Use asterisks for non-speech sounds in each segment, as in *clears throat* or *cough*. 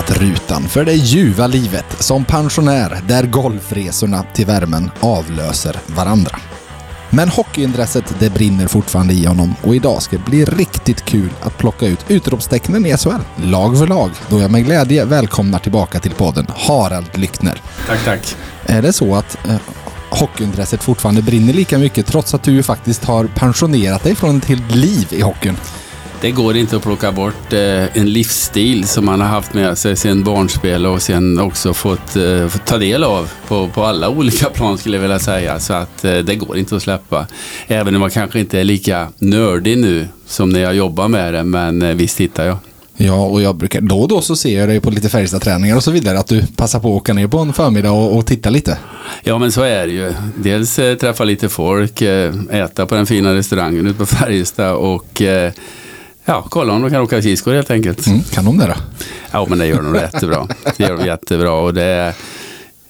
lämnat rutan för det ljuva livet som pensionär där golfresorna till värmen avlöser varandra. Men hockeyintresset det brinner fortfarande i honom och idag ska det bli riktigt kul att plocka ut utropstecknen i SHL, lag för lag, då jag med glädje välkomnar tillbaka till podden Harald Lyckner. Tack, tack. Är det så att eh, hockeyintresset fortfarande brinner lika mycket trots att du faktiskt har pensionerat dig från ett helt liv i hockeyn? Det går inte att plocka bort eh, en livsstil som man har haft med sig sedan barnspel och sen också fått, eh, fått ta del av på, på alla olika plan skulle jag vilja säga. Så att eh, det går inte att släppa. Även om man kanske inte är lika nördig nu som när jag jobbar med det, men visst tittar jag. Ja, och jag brukar då och då så ser jag dig på lite Färjestad-träningar och så vidare. Att du passar på att åka ner på en förmiddag och, och titta lite. Ja, men så är det ju. Dels eh, träffa lite folk, eh, äta på den fina restaurangen ute på Färjestad och eh, ja, kolla om de kan åka skridskor helt enkelt. Mm, kan de det då? Ja, men det gör de jättebra. Det gör de jättebra och det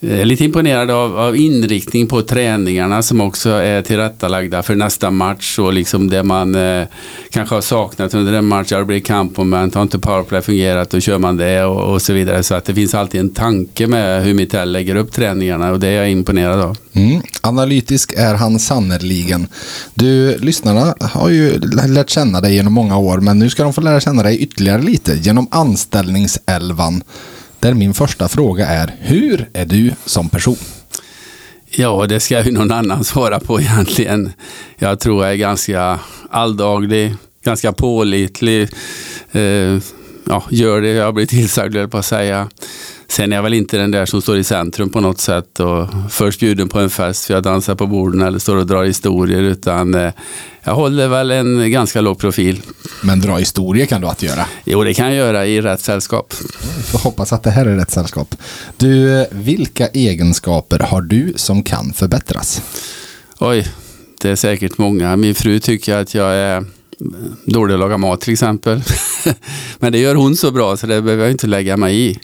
jag är lite imponerad av, av inriktning på träningarna som också är tillrättalagda för nästa match och liksom det man eh, kanske har saknat under en match. Det blir kampmoment, har inte powerplay fungerat, då kör man det och, och, så vidare. Så att det finns alltid en tanke med hur Mitell lägger upp träningarna och det är jag imponerad av. Mm. Analytisk är han sannerligen. Du, lyssnarna har ju lärt känna dig genom många år, men nu ska de få lära känna dig ytterligare lite genom anställningselvan. Där min första fråga är, hur är du som person? Ja, det ska ju någon annan svara på egentligen. Jag tror jag är ganska alldaglig, ganska pålitlig. Eh, ja, gör det jag blir tillsagd, på att säga. Sen är jag väl inte den där som står i centrum på något sätt och först bjuden på en fest för jag dansar på borden eller står och drar historier utan eh, jag håller väl en ganska låg profil. Men dra historier kan du att göra? Jo, det kan jag göra i rätt sällskap. Jag hoppas att det här är rätt sällskap. Du, vilka egenskaper har du som kan förbättras? Oj, det är säkert många. Min fru tycker att jag är dålig att laga mat till exempel. *laughs* Men det gör hon så bra så det behöver jag inte lägga mig i.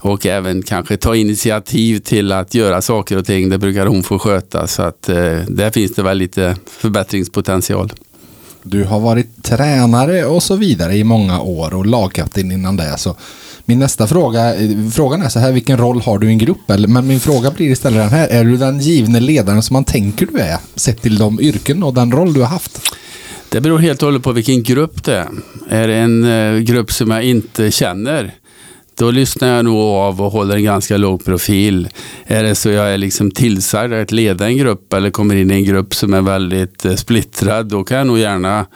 Och även kanske ta initiativ till att göra saker och ting. Det brukar hon få sköta. Så att eh, där finns det väl lite förbättringspotential. Du har varit tränare och så vidare i många år och lagkapten innan det. Så min nästa fråga, eh, frågan är så här, vilken roll har du i en grupp? Men min fråga blir istället den här, är du den givne ledaren som man tänker du är? Sett till de yrken och den roll du har haft? Det beror helt och hållet på vilken grupp det är. Är det en eh, grupp som jag inte känner, då lyssnar jag nog av och håller en ganska låg profil. Är det så jag är liksom tillsagd att leda en grupp eller kommer in i en grupp som är väldigt eh, splittrad, då kan jag nog gärna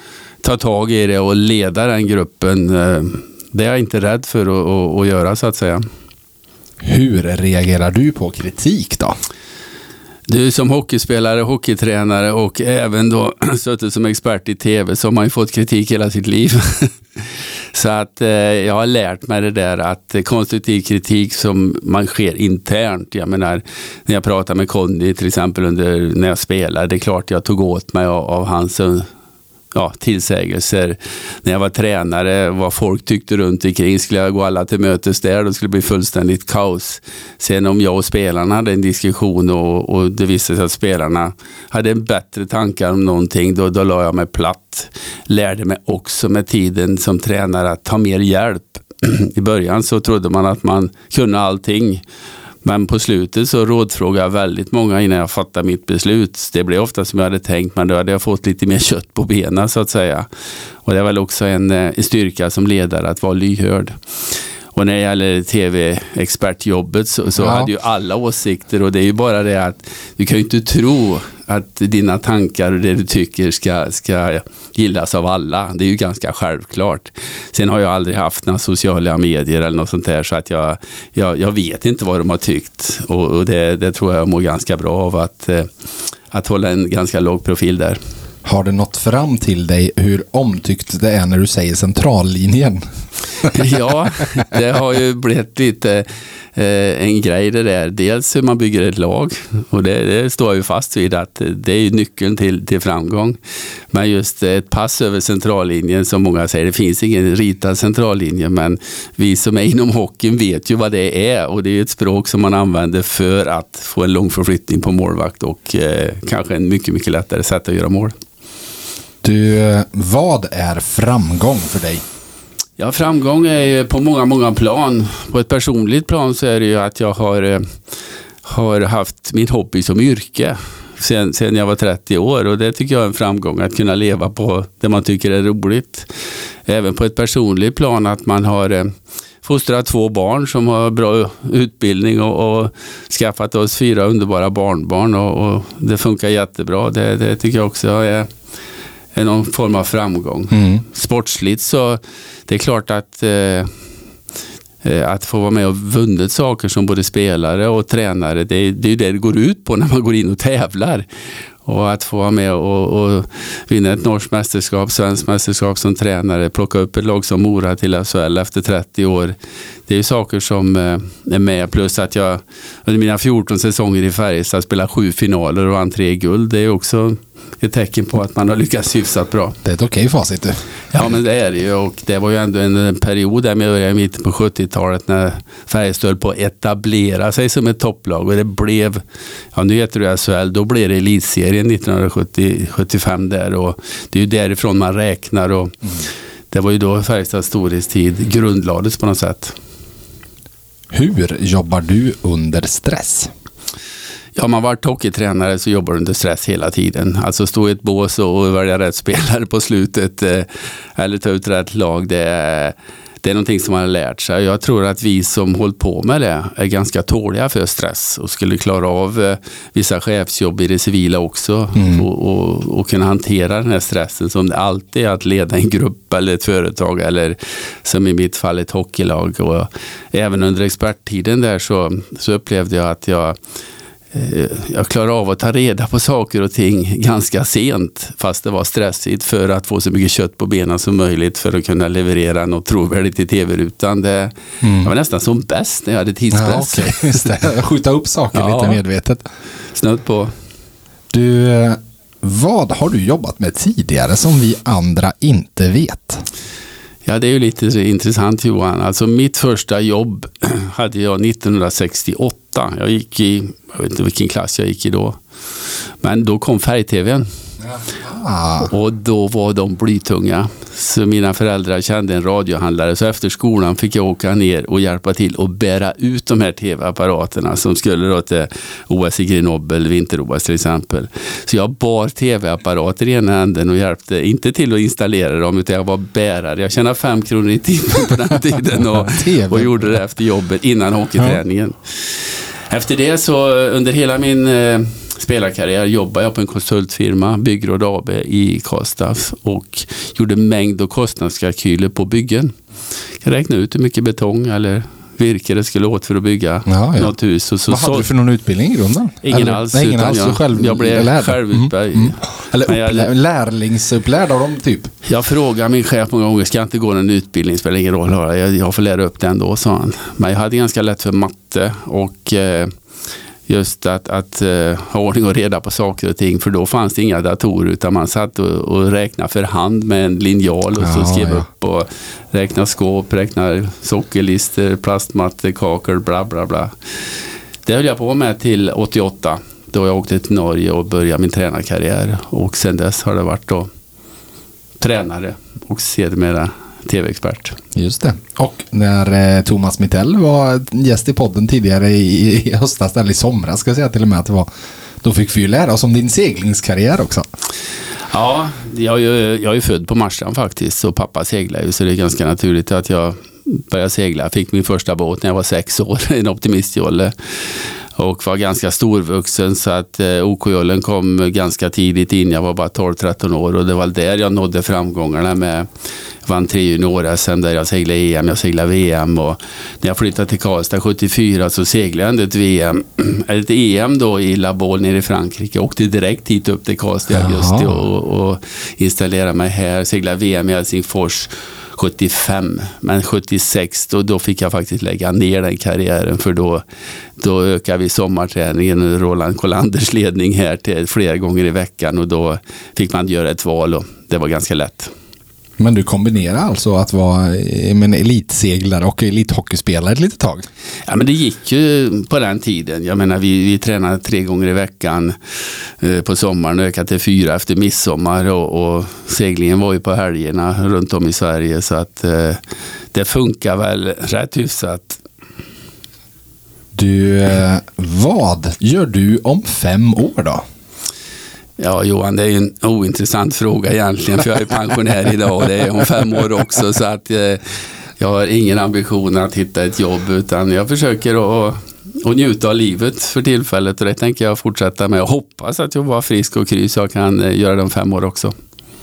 ta tag i det och leda den gruppen. Eh, det är jag inte rädd för att, att, att göra så att säga. Hur reagerar du på kritik då? Du som hockeyspelare, hockeytränare och även då *clears throat* suttit som expert i tv så har man ju fått kritik hela sitt liv. *laughs* så att eh, jag har lärt mig det där att konstruktiv kritik som man sker internt. Jag menar när jag pratar med Conny till exempel under, när jag spelar. Det är klart jag tog åt mig av, av hans ja, tillsägelser. När jag var tränare, vad folk tyckte runt omkring. Skulle jag gå alla till mötes där, då skulle det bli fullständigt kaos. Sen om jag och spelarna hade en diskussion och, och det visade sig att spelarna hade en bättre tankar om någonting, då, då la jag mig platt. Lärde mig också med tiden som tränare att ta mer hjälp. *clears throat* I början så trodde man att man kunde allting. Men på slutet så rådfrågade jag väldigt många innan jag fattade mitt beslut. Det blev ofta som jag hade tänkt men då hade jag fått lite mer kött på benen så att säga. Och det är väl också en, eh, en styrka som ledare att vara lyhörd. Och när det gäller tv-expertjobbet så, så ja. hade ju alla åsikter och det är ju bara det att du kan ju inte tro att dina tankar och det du tycker ska, ska gillas av alla. Det är ju ganska självklart. Sen har jag aldrig haft några sociala medier eller något sånt där så att jag, jag, jag vet inte vad de har tyckt och, och det, det, tror jag mår ganska bra av att, eh, att hålla en ganska låg profil där. Har det nått fram till dig hur omtyckt det är när du säger centrallinjen? *laughs* ja, det har ju blivit lite Eh, en grej det där. Dels hur man bygger ett lag och det, det står jag ju fast vid att det är nyckeln till, till framgång. Men just ett pass över centrallinjen som många säger, det finns ingen ritad centrallinje men vi som är inom hockeyn vet ju vad det är och det är ett språk som man använder för att få en lång förflyttning på målvakt och eh, kanske en mycket, mycket lättare sätt att göra mål. Du, eh, vad är framgång för dig? Ja, framgång är ju på många, många plan. På ett personligt plan så är det ju att jag har, eh, har haft min hobby som yrke sen, sen jag var 30 år och det tycker jag är en framgång att kunna leva på det man tycker är roligt. Även på ett personligt plan att man har eh, fostrat två barn som har bra utbildning och, och skaffat oss fyra underbara barnbarn och, och det funkar jättebra. Det, det tycker jag också är någon form av framgång. Mm. Sportsligt så det är klart att eh, eh, att få vara med och vunnit saker som både spelare och tränare, det är, det är det det går ut på när man går in och tävlar. Och att få vara med och, och vinna ett norskt mästerskap, svenskt mästerskap som tränare, plocka upp ett lag som Mora till SHL efter 30 år. Det är ju saker som eh, är med. Plus att jag under mina 14 säsonger i Färjestad spelade sju finaler och vann tre guld. Det är också ett tecken på att man har lyckats hyfsat bra. Det är ett okej facit du. Ja men det är det ju och det var ju ändå en period där med i mitten på 70-talet när Färjestad höll på att etablera sig som ett topplag och det blev, ja nu heter det SHL, då blev det elitserien 1975 där och det är ju därifrån man räknar och mm. det var ju då Färjestads storhetstid grundlades på något sätt. Hur jobbar du under stress? Ja, man varit hockeytränare så jobbar du under stress hela tiden. Alltså stå i ett bås och välja rätt spelare på slutet eh, eller ta ut rätt lag. Det är, det är någonting som man har lärt sig. Jag tror att vi som hållit på med det är ganska tåliga för stress och skulle klara av eh, vissa chefsjobb i det civila också mm. och, och, och, kunna hantera den här stressen som det alltid är att leda en grupp eller ett företag eller som i mitt fall ett hockeylag. Och även under experttiden där så, så upplevde jag att jag jag klarade av att ta reda på saker och ting ganska sent fast det var stressigt för att få så mycket kött på benen som möjligt för att kunna leverera något trovärdigt i tv-rutan. Det, mm. Jag var nästan som bäst när jag hade tidspress. Ja, okay. Just det. *laughs* Skjuta upp saker ja. lite medvetet. Snudd på. Du, eh, vad har du jobbat med tidigare som vi andra inte vet? Ja, det är ju lite intressant Johan. Alltså mitt första jobb *clears throat* hade jag 1968. Jag gick i, jag vet inte vilken klass jag gick i då. Men då kom färg-tvn. Och då var de blytunga. Så mina föräldrar kände en radiohandlare. Så efter skolan fick jag åka ner och hjälpa till att bära ut de här tv-apparaterna som skulle då till OS i Grenoble, vinter-OS till exempel. Så jag bar tv-apparater i ena änden och hjälpte, inte till att installera dem, utan jag var bärare. Jag tjänade fem kronor i timmen på den tiden och, *laughs* och gjorde det efter jobbet innan hockeyträningen. Efter det så under hela min eh, spelarkarriär jobbade jag på en konsultfirma, Byggrod AB i Karlstad och gjorde mängd och kostnadskalkyler på byggen. Jag räknade ut hur mycket betong eller virke det skulle åt för att bygga ja, ja. något hus. Och så, Vad hade du för någon utbildning i grunden? Ingen eller, alls. Nej, ingen alls jag, själv, jag blev självutbildad. Mm. Mm. Eller upp, lärlingsupplärd av dem typ? Jag frågade min chef många gånger, ska jag inte gå någon utbildning, spelar ingen roll, jag, jag får lära upp det ändå, sa han. Men jag hade ganska lätt för matte och eh, just att, att uh, ha ordning och reda på saker och ting. För då fanns det inga datorer utan man satt och, och räknade för hand med en linjal och ja, så skrev ja. upp och räknade skåp, räknade sockerlister, plastmattor, kakor, bla bla bla. Det höll jag på med till 88 då jag åkte till Norge och började min tränarkarriär. Och sen dess har det varit då tränare och sedermera tv-expert. Just det. Och när eh, Thomas Mittell var gäst i podden tidigare i, i höstas, eller i somras ska jag säga till och med att det var, då fick vi ju lära oss om din seglingskarriär också. Ja, jag är ju, jag är född på Marstrand faktiskt och pappa seglar ju så det är ganska naturligt att jag började segla. Jag fick min första båt när jag var sex år, *laughs* en optimistjolle och var ganska storvuxen så att eh, OK-jollen kom ganska tidigt in. Jag var bara 12-13 år och det var där jag nådde framgångarna med vann tre junior-SM där jag seglade EM, jag seglade VM och när jag flyttade till Karlstad 74 så seglade jag ändå ett VM, *clears throat* ett EM då i La Baule nere i Frankrike. Jag åkte direkt hit upp till Karlstad i augusti och, och installerade mig här, seglade VM i Helsingfors 75. Men 76 då, då fick jag faktiskt lägga ner den karriären för då, då ökade vi sommarträningen under Roland Collanders ledning här till flera gånger i veckan och då fick man göra ett val och det var ganska lätt. Men du kombinerar alltså att vara eh, en elitseglare och elithockeyspelare ett litet tag? Ja, men det gick ju på den tiden. Jag menar, vi, vi tränade tre gånger i veckan eh, på sommaren och ökade till fyra efter midsommar. Och, och, seglingen var ju på helgerna runt om i Sverige. Så att eh, det funkar väl rätt hyfsat. Du, eh, vad gör du om fem år då? Ja, Johan, det är en ointressant fråga egentligen, för jag är pensionär idag och det är om fem år också. Så att eh, jag har ingen ambition att hitta ett jobb, utan jag försöker att och njuta av livet för tillfället och det tänker jag fortsätta med och hoppas att jag var frisk och kry så jag kan eh, göra det om fem år också.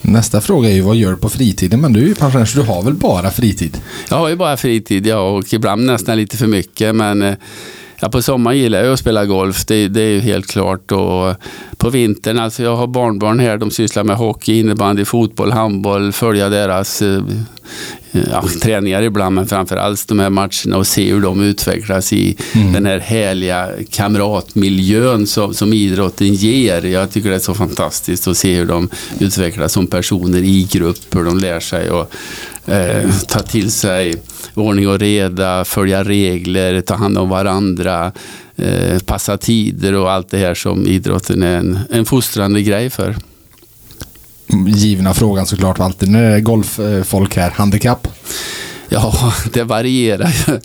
Nästa fråga är ju vad gör du på fritiden? Men du är ju pensionär så du har väl bara fritid? Jag har ju bara fritid, ja, och ibland nästan lite för mycket men eh, Ja, på sommaren gillar jag att spela golf, det, det, är ju helt klart. Och på vintern, alltså jag har barnbarn här, de sysslar med hockey, innebandy, fotboll, handboll, följa deras eh, ja, träningar ibland, men framförallt de här matcherna och se hur de utvecklas i mm. den här härliga kamratmiljön som, som idrotten ger. Jag tycker det är så fantastiskt att se hur de utvecklas som personer i grupp, hur de lär sig och eh, ta till sig ordning och reda, följa regler, ta hand om varandra, eh, passa tider och allt det här som idrotten är en, en fostrande grej för. Givna frågan såklart alltid när det är golffolk här, handikapp? Ja, det varierar ju.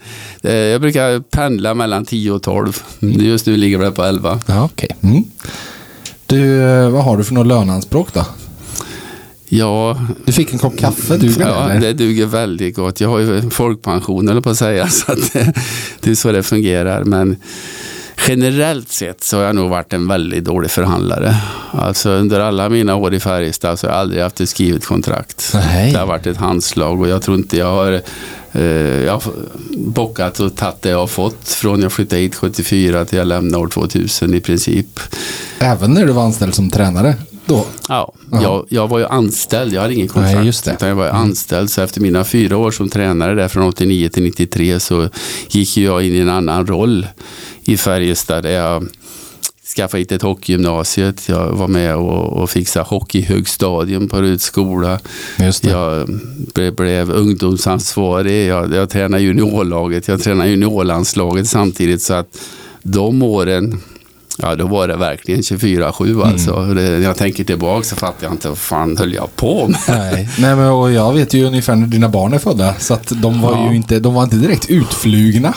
Eh, jag brukar pendla mellan 10 och 12. Just nu ligger det på 11. Ja, okay. Mm. Du, eh, vad har du för några löneanspråk då? Ja, du fick en kopp kaffe, duger ja, det? det duger väldigt gott. Jag har ju folkpension eller på att säga, *laughs* så att det, det är så det fungerar. Men generellt sett så har jag nog varit en väldigt dålig förhandlare. Alltså under alla mina år i Färjestad så har jag aldrig haft ett skrivet kontrakt. Nej. Det har varit ett handslag och jag tror inte jag har eh, jag har bockat och tagit det jag har fått från jag flyttade hit 74 till jag lämnade år 2000 i princip. Även när du var anställd som tränare? Då? Ja, jag, jag, var ju anställd. Jag hade ingen kontrakt. Nej, just det. Utan jag var mm. anställd. Så efter mina fyra år som tränare där från 89 till 93 så gick jag in i en annan roll i Färjestad. Där jag skaffade hit ett hockeygymnasiet. Jag var med och, och fixade hockeyhögstadium på Ruds skola. Jag blev, blev ungdomsansvarig. Jag, jag tränade juniorlaget. Jag tränade juniorlandslaget samtidigt. Så att de åren Ja, då var det verkligen 24-7 mm. alltså. Mm. när jag tänker tillbaka så fattar jag inte vad fan höll jag på med. Nej, Nej men och jag vet ju ungefär när dina barn är födda. Så att de var ja. ju inte, de var inte direkt utflugna.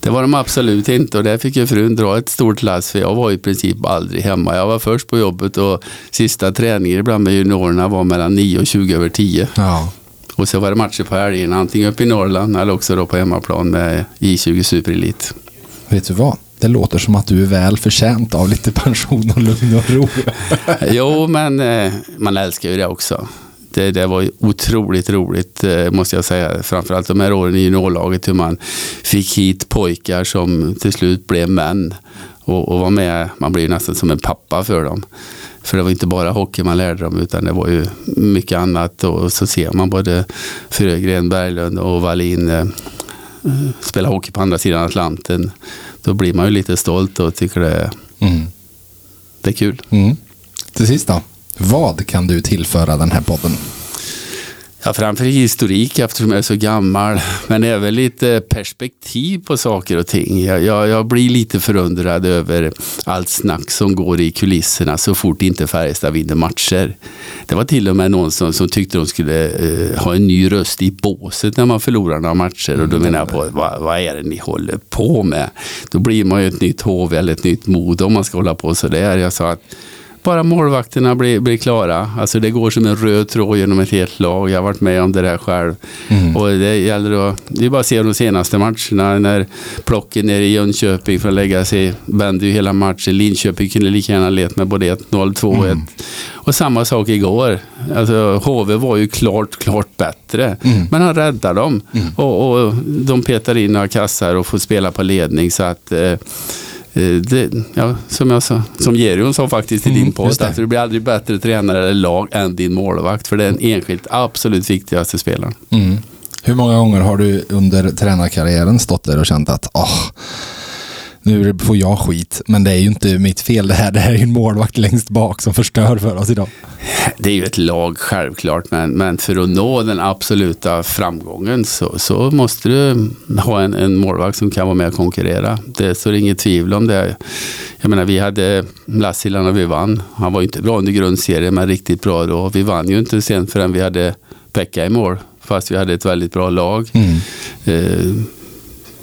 Det var de absolut inte och där fick ju frun dra ett stort lass för jag var i princip aldrig hemma. Jag var först på jobbet och sista träningen ibland med juniorerna var mellan 9 och 20 över 10. Ja. Och så var det matcher på helgerna, antingen uppe i Norrland eller också då på hemmaplan med I20 Superelit. Vet du vad? Det låter som att du är väl förtjänt av lite pension och lugn och ro. *laughs* jo, men eh, man älskar ju det också. Det, det var otroligt roligt eh, måste jag säga. Framförallt de här åren i juniorlaget hur man fick hit pojkar som till slut blev män. Och, och var med, man blev nästan som en pappa för dem. För det var inte bara hockey man lärde dem utan det var ju mycket annat. Och så ser man både Frögren, Berglund och Wallin eh, spela hockey på andra sidan Atlanten då blir man ju lite stolt och tycker det, mm. det är kul. Mm. Till sist då, vad kan du tillföra den här podden? Ja, framför historik eftersom jag är så gammal, men även lite perspektiv på saker och ting. Jag, jag, jag, blir lite förundrad över allt snack som går i kulisserna så fort inte Färjestad vinner matcher. Det var till och med någon som, som tyckte de skulle eh, ha en ny röst i båset när man förlorar några matcher. Och då menar jag på, vad, vad är det ni håller på med? Då blir man ju ett nytt HV eller ett nytt mod om man ska hålla på sådär. Jag sa att bara målvakterna blir, blir klara. Alltså det går som en röd tråd genom ett helt lag. Jag har varit med om det där själv. Mm. Och det gäller att, det är bara att se de senaste matcherna när plocken nere i Jönköping för att lägga sig vände ju hela matchen. Linköping kunde lika gärna let med både 1-0, 2-1. Mm. Och samma sak igår. Alltså HV var ju klart, klart bättre. Mm. Men han räddar dem. Mm. Och, och de petar in några kassar och får spela på ledning. Så att Eh, det, ja, som jag sa, som Gerion sa faktiskt i mm, din post, alltså, du blir aldrig bättre tränare eller lag än din målvakt. För det är den enskilt absolut viktigaste spelaren. Mm. Hur många gånger har du under tränarkarriären stått där och känt att oh, Nu får jag skit, men det är ju inte mitt fel det här. Det här är ju en målvakt längst bak som förstör för oss idag. Det är ju ett lag självklart, men, men för att nå den absoluta framgången så, så måste du ha en, en målvakt som kan vara med och konkurrera. Det står inget tvivel om det. Jag menar, vi hade Lassila när vi vann. Han var ju inte bra under grundserien, men riktigt bra då. Vi vann ju inte sen förrän vi hade Pekka i mål, fast vi hade ett väldigt bra lag. Mm. Eh,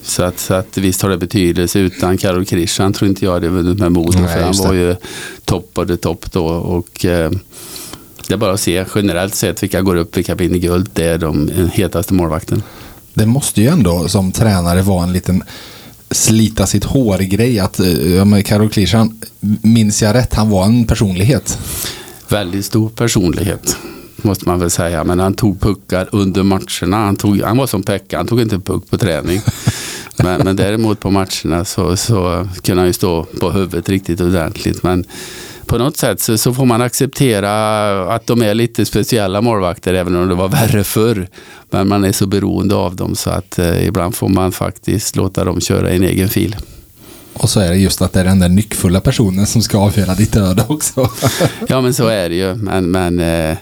så att, så att visst har det betydelse. Utan Karol Krishan tror inte jag hade vunnit med Modo. för han var ju topp av det topp då. Och, eh, det är bara att se generellt sett vilka går upp, vilka vinner guld. Det är de hetaste målvakten. Det måste ju ändå som tränare vara en liten slita sitt hår-grej. Att ja, Karol Krishan, minns jag rätt, han var en personlighet. Väldigt stor personlighet måste man väl säga. Men han tog puckar under matcherna. Han, tog, han var som Pekka, han tog inte puck på träning. Men, men däremot på matcherna så, så kunde han ju stå på huvudet riktigt ordentligt. Men på något sätt så, så, får man acceptera att de är lite speciella målvakter, även om det var värre förr. Men man är så beroende av dem så att eh, ibland får man faktiskt låta dem köra i en egen fil. Och så är det just att det är den där nyckfulla personen som ska avgöra ditt öde också. ja men så är det ju. Men, men eh,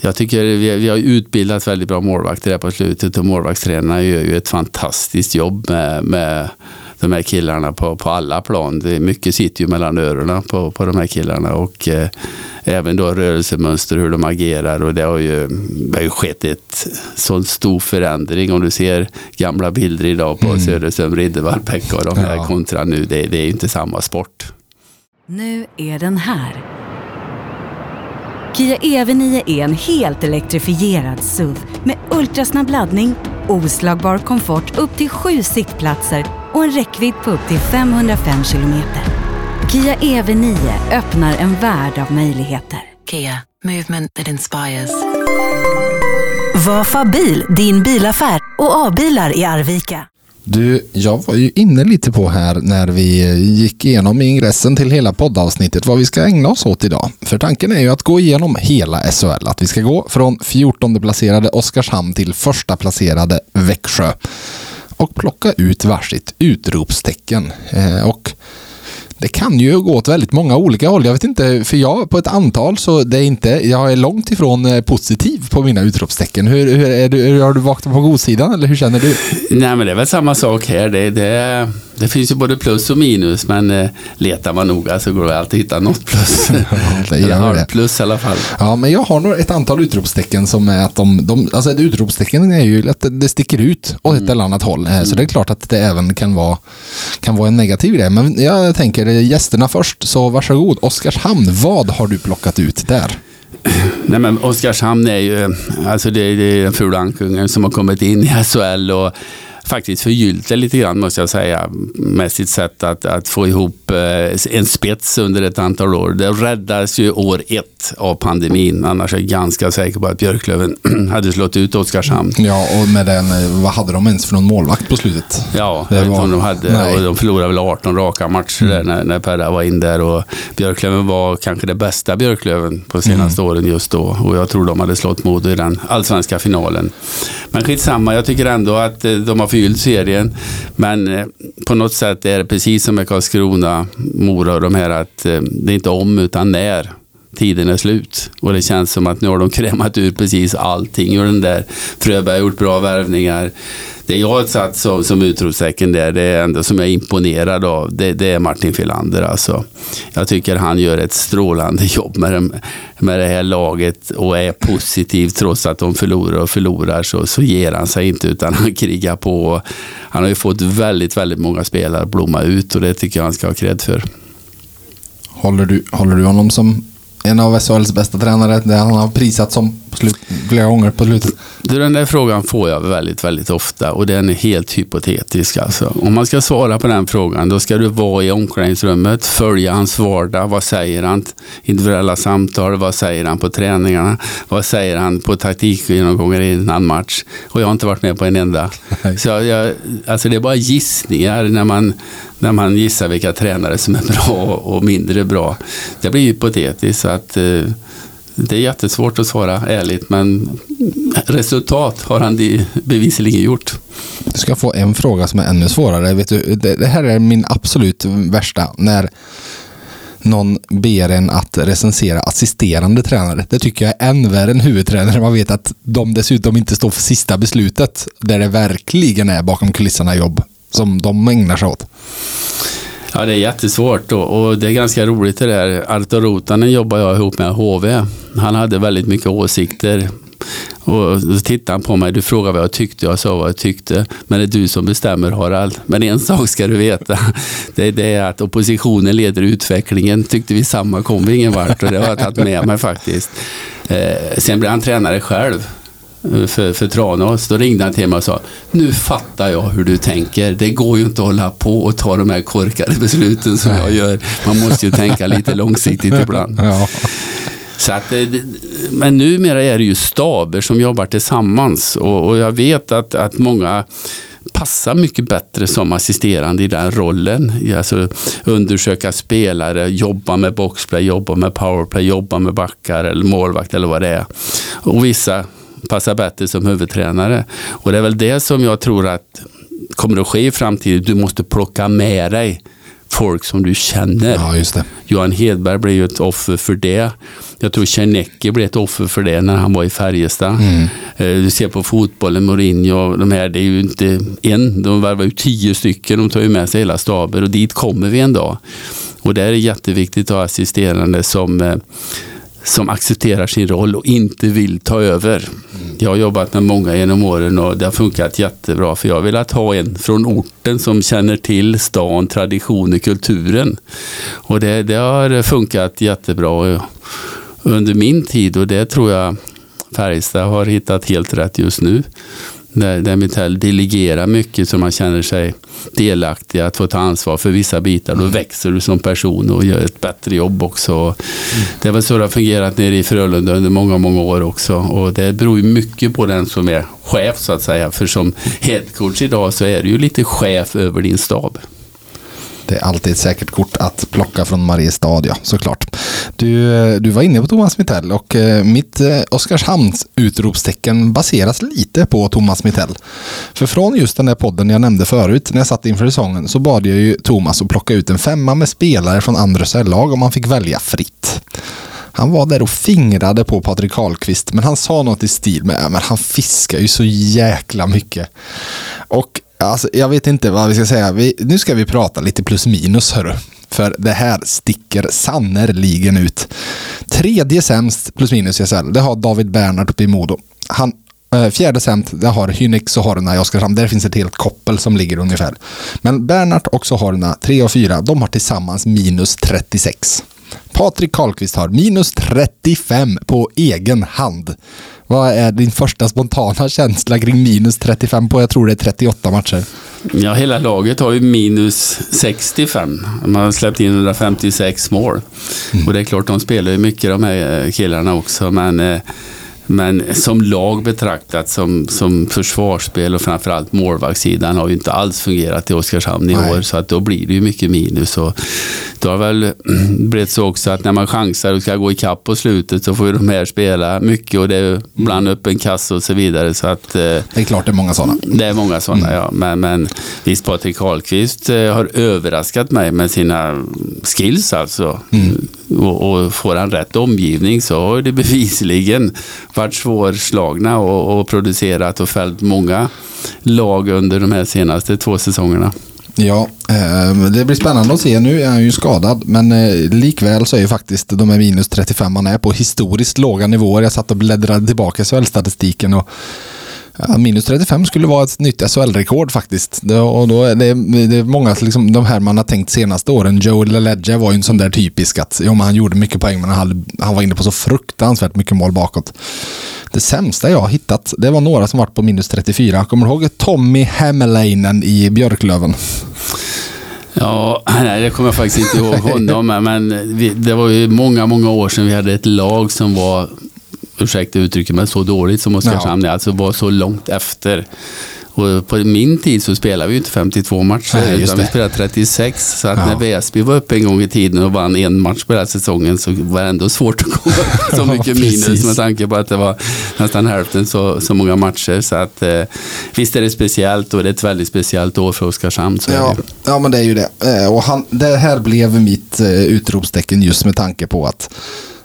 jag tycker vi, vi har utbildat väldigt bra målvakter här på slutet och målvaktstränarna gör ju ett fantastiskt jobb med, med de här killarna på, på alla plan. Det är mycket sitter ju mellan öronen på, på de här killarna och eh, även då rörelsemönster, hur de agerar och det har ju, det har ju skett ett sån stor förändring. Om du ser gamla bilder idag på mm. Söderström, Riddervall, Pekka och de här ja. kontra nu, det, det är ju inte samma sport. Nu är den här Kia EV9 är en helt elektrifierad SUV med ultrasnabb laddning, oslagbar komfort upp till sju sittplatser och en räckvidd på upp till 505 kilometer. Kia EV9 öppnar en värld av möjligheter. Kia, movement that inspires. Var Fabil din bilaffär och A-bilar i Arvika. Du, jag var ju inne lite på här när vi gick igenom ingressen till hela poddavsnittet vad vi ska ägna oss åt idag. För tanken är ju att gå igenom hela SHL. Att vi ska gå från 14 placerade Oskarshamn till första placerade Växjö. Och plocka ut varsitt utropstecken. Eh, och det kan ju gå åt väldigt många olika håll. Jag vet inte, för jag på ett antal så det är inte, jag är långt ifrån eh, positiv på mina utropstecken. Hur, hur, är du, hur har du vaknat på godsidan eller hur känner du? *laughs* Nej men det är väl samma sak här. Det, det, det finns ju både plus och minus men eh, letar man noga så går det alltid att hitta något plus. *laughs* ja, det gör det. Plus i alla fall. Ja men jag har nog ett antal utropstecken som är att de, de alltså ett utropstecken är ju att det sticker ut åt ett mm. eller annat håll. Mm. Så det är klart att det även kan vara, kan vara en negativ grej. Men jag tänker gästerna först så varsågod. Oskarshamn, vad har du plockat ut där? *clears throat* Nej men Oskarshamn är ju, alltså det, det är den fula ankungen som har kommit in i SHL och faktiskt förgyllt det lite grann måste jag säga. Med sitt sätt att, att få ihop eh, en spets under ett antal år. Det räddades ju år ett av pandemin. Annars är jag ganska säker på att Björklöven *clears throat* hade slått ut Oskarshamn. Ja, och med den, eh, vad hade de ens för någon målvakt på slutet? Ja, det jag vet var... de hade. Och de förlorade väl 18 raka matcher mm. där när, när Perra var in där. Och Björklöven var kanske det bästa Björklöven på senaste mm. åren just då. Och jag tror de hade slått Modo i den allsvenska finalen. Men skitsamma, jag tycker ändå att eh, de har fylld serien. Men eh, på något sätt är det precis som med Karlskrona, Mora och de här att eh, det är inte om utan när tiden är slut. Och det känns som att nu har de *laughs* krämat ut precis allting. Och den där Fröberg har gjort bra värvningar det jag har satt som, som utropstecken där, det är ändå som jag är imponerad av, det, det, är Martin Filander. Alltså. Jag tycker han gör ett strålande jobb med, dem, med det här laget och är positiv trots att de förlorar och förlorar så, så ger han sig inte utan han krigar på. Han har ju fått väldigt, väldigt många spelare att blomma ut och det tycker jag han ska ha cred för. Håller du, håller du honom som en av SHLs bästa tränare. Det han har prisat som slut, flera gånger på slutet. Du, den där frågan får jag väldigt, väldigt ofta och den är helt hypotetisk. Alltså. Om man ska svara på den frågan då ska du vara i omklädningsrummet, följa hans vardag. Vad säger han? Individuella samtal. Vad säger han på träningarna? Vad säger han på taktikgenomgångar innan match? Och jag har inte varit med på en enda. Så jag, alltså det är bara gissningar när man, när man gissar vilka tränare som är bra och mindre bra. Det blir hypotetiskt. Så att, eh, det är jättesvårt att svara ärligt, men resultat har han bevisligen gjort. Du ska få en fråga som är ännu svårare. Vet du, det här är min absolut värsta. När någon ber en att recensera assisterande tränare. Det tycker jag är än värre än huvudtränare. Man vet att de dessutom inte står för sista beslutet. Där det verkligen är bakom kulisserna jobb som de ägnar sig åt. Ja, det är jättesvårt och, och, det är ganska roligt det där. Arto Rotanen jobbar jag ihop med HV. Han hade väldigt mycket åsikter. Och så tittade han på mig, du frågade vad jag tyckte, jag sa vad jag tyckte. Men det är du som bestämmer Harald. Men en *laughs* sak ska du veta, det är det att oppositionen leder utvecklingen. Tyckte vi samma kom vi ingen vart och det har jag tagit med mig faktiskt. Eh, sen blev han tränare själv för, för Tranås. Då ringde han till mig och sa Nu fattar jag hur du tänker. Det går ju inte att hålla på och ta de här korkade *laughs* besluten som jag gör. Man måste ju tänka lite *laughs* långsiktigt ibland. Ja. Så att, eh, men numera är det ju staber som jobbar tillsammans och, och jag vet att, att många passar mycket bättre som assisterande i den rollen. Alltså undersöka spelare, jobba med boxplay, jobba med powerplay, jobba med backar eller målvakt eller vad det är. Och vissa passar bättre som huvudtränare. Och det är väl det som jag tror att kommer att ske i framtiden. Du måste plocka med dig folk som du känner. Ja, just det. Johan Hedberg blev ju ett offer för det. Jag tror Czernecki blev ett offer för det när han var i Färjestad. Mm. Eh, du ser på fotbollen, Mourinho, de här, det är ju inte en, de värvar ju tio stycken, de tar ju med sig hela staber och dit kommer vi en dag. Och där är det jätteviktigt att ha assisterande som eh, som accepterar sin roll och inte vill ta över. Jag har jobbat med många genom åren och det har funkat jättebra för jag har velat ha en från orten som känner till stan, traditioner, kulturen. Och det, det har funkat jättebra under min tid och det tror jag Färjestad har hittat helt rätt just nu där, där Mitell delegerar mycket så man känner sig delaktig att få ta ansvar för vissa bitar. Då växer du som person och gör ett bättre jobb också. Mm. Det är väl så det har fungerat nere i Frölunda under många, många år också. Och det beror ju mycket på den som är chef så att säga. För som headcoach idag så är du ju lite chef över din stab. Det är alltid ett säkert kort att plocka från Mariestad, ja, såklart. Du, eh, du var inne på Thomas Mittell och eh, mitt eh, Oskarshamns utropstecken baseras lite på Thomas Mittell. För från just den där podden jag nämnde förut, när jag satt inför säsongen, så bad jag ju Thomas att plocka ut en femma med spelare från andra lag om man fick välja fritt. Han var där och fingrade på Patrik Karlqvist, men han sa något i stil med att han fiskar ju så jäkla mycket. Och Alltså, jag vet inte vad vi ska säga. Vi, nu ska vi prata lite plus minus, hörru. För det här sticker sannerligen ut. Tredje sämst plus minus i SHL, det har David Bernhardt uppe i Modo. Han, eh, fjärde sämst, det har Hynek och Horna i Oskarshamn. Där finns ett helt koppel som ligger ungefär. Men Bernhardt och Horna, tre och fyra, de har tillsammans minus 36. Patrik Karlqvist har minus 35 på egen hand. Vad är din första spontana känsla kring minus 35 på, jag tror det är 38 matcher? Ja, hela laget har ju minus 65. Man har släppt in 156 mål. Mm. Och det är klart, de spelar ju mycket de här killarna också, men eh, men som lag betraktat som, som försvarsspel och framförallt målvaktssidan har ju inte alls fungerat i Oskarshamn i Nej. år. Så att då blir det ju mycket minus. Och det har väl *clears throat* blivit så också att när man chansar och ska gå ikapp på slutet så får ju de här spela mycket och det är ibland öppen kassa och så vidare. Så att, eh, det är klart det är många sådana. Det är många sådana mm. ja. Men, men visst Patrik Karlqvist eh, har överraskat mig med sina skills alltså. Mm. Och, och får han rätt omgivning så har det bevisligen varit svårslagna och, och producerat och fällt många lag under de här senaste två säsongerna. Ja, eh, det blir spännande att se. Nu är han ju skadad, men eh, likväl så är ju faktiskt de här minus 35 man är på historiskt låga nivåer. Jag satt och bläddrade tillbaka i SHL-statistiken och Ja, minus 35 skulle vara ett nytt SHL-rekord faktiskt. Det, och då är det, det är många, liksom, de här man har tänkt senaste åren. Joel LeLegge var ju en sån där typisk att jo, han gjorde mycket poäng men han, hade, han var inne på så fruktansvärt mycket mål bakåt. Det sämsta jag har hittat, det var några som varit på minus 34. Kommer du ihåg Tommy Hämäläinen i Björklöven? Ja, nej, det kommer jag faktiskt inte ihåg honom, men vi, det var ju många, många år sedan vi hade ett lag som var ursäkta uttrycket, men så dåligt som Oskarshamn ja. alltså var så långt efter. Och på min tid så spelade vi ju inte 52 matcher Nej, utan vi spelade 36. Så att Ja. när Väsby var uppe en gång i tiden och vann en match på den här säsongen så var det ändå svårt att gå upp *laughs* så Ja, mycket minus med tanke på att det var nästan hälften så, så många matcher. Så att, eh, visst är det speciellt och det är ett väldigt speciellt år för Oskarshamn. Är Ja, ja, men det är ju det. Eh, Och han, det här blev mitt eh, utropstecken just med tanke på att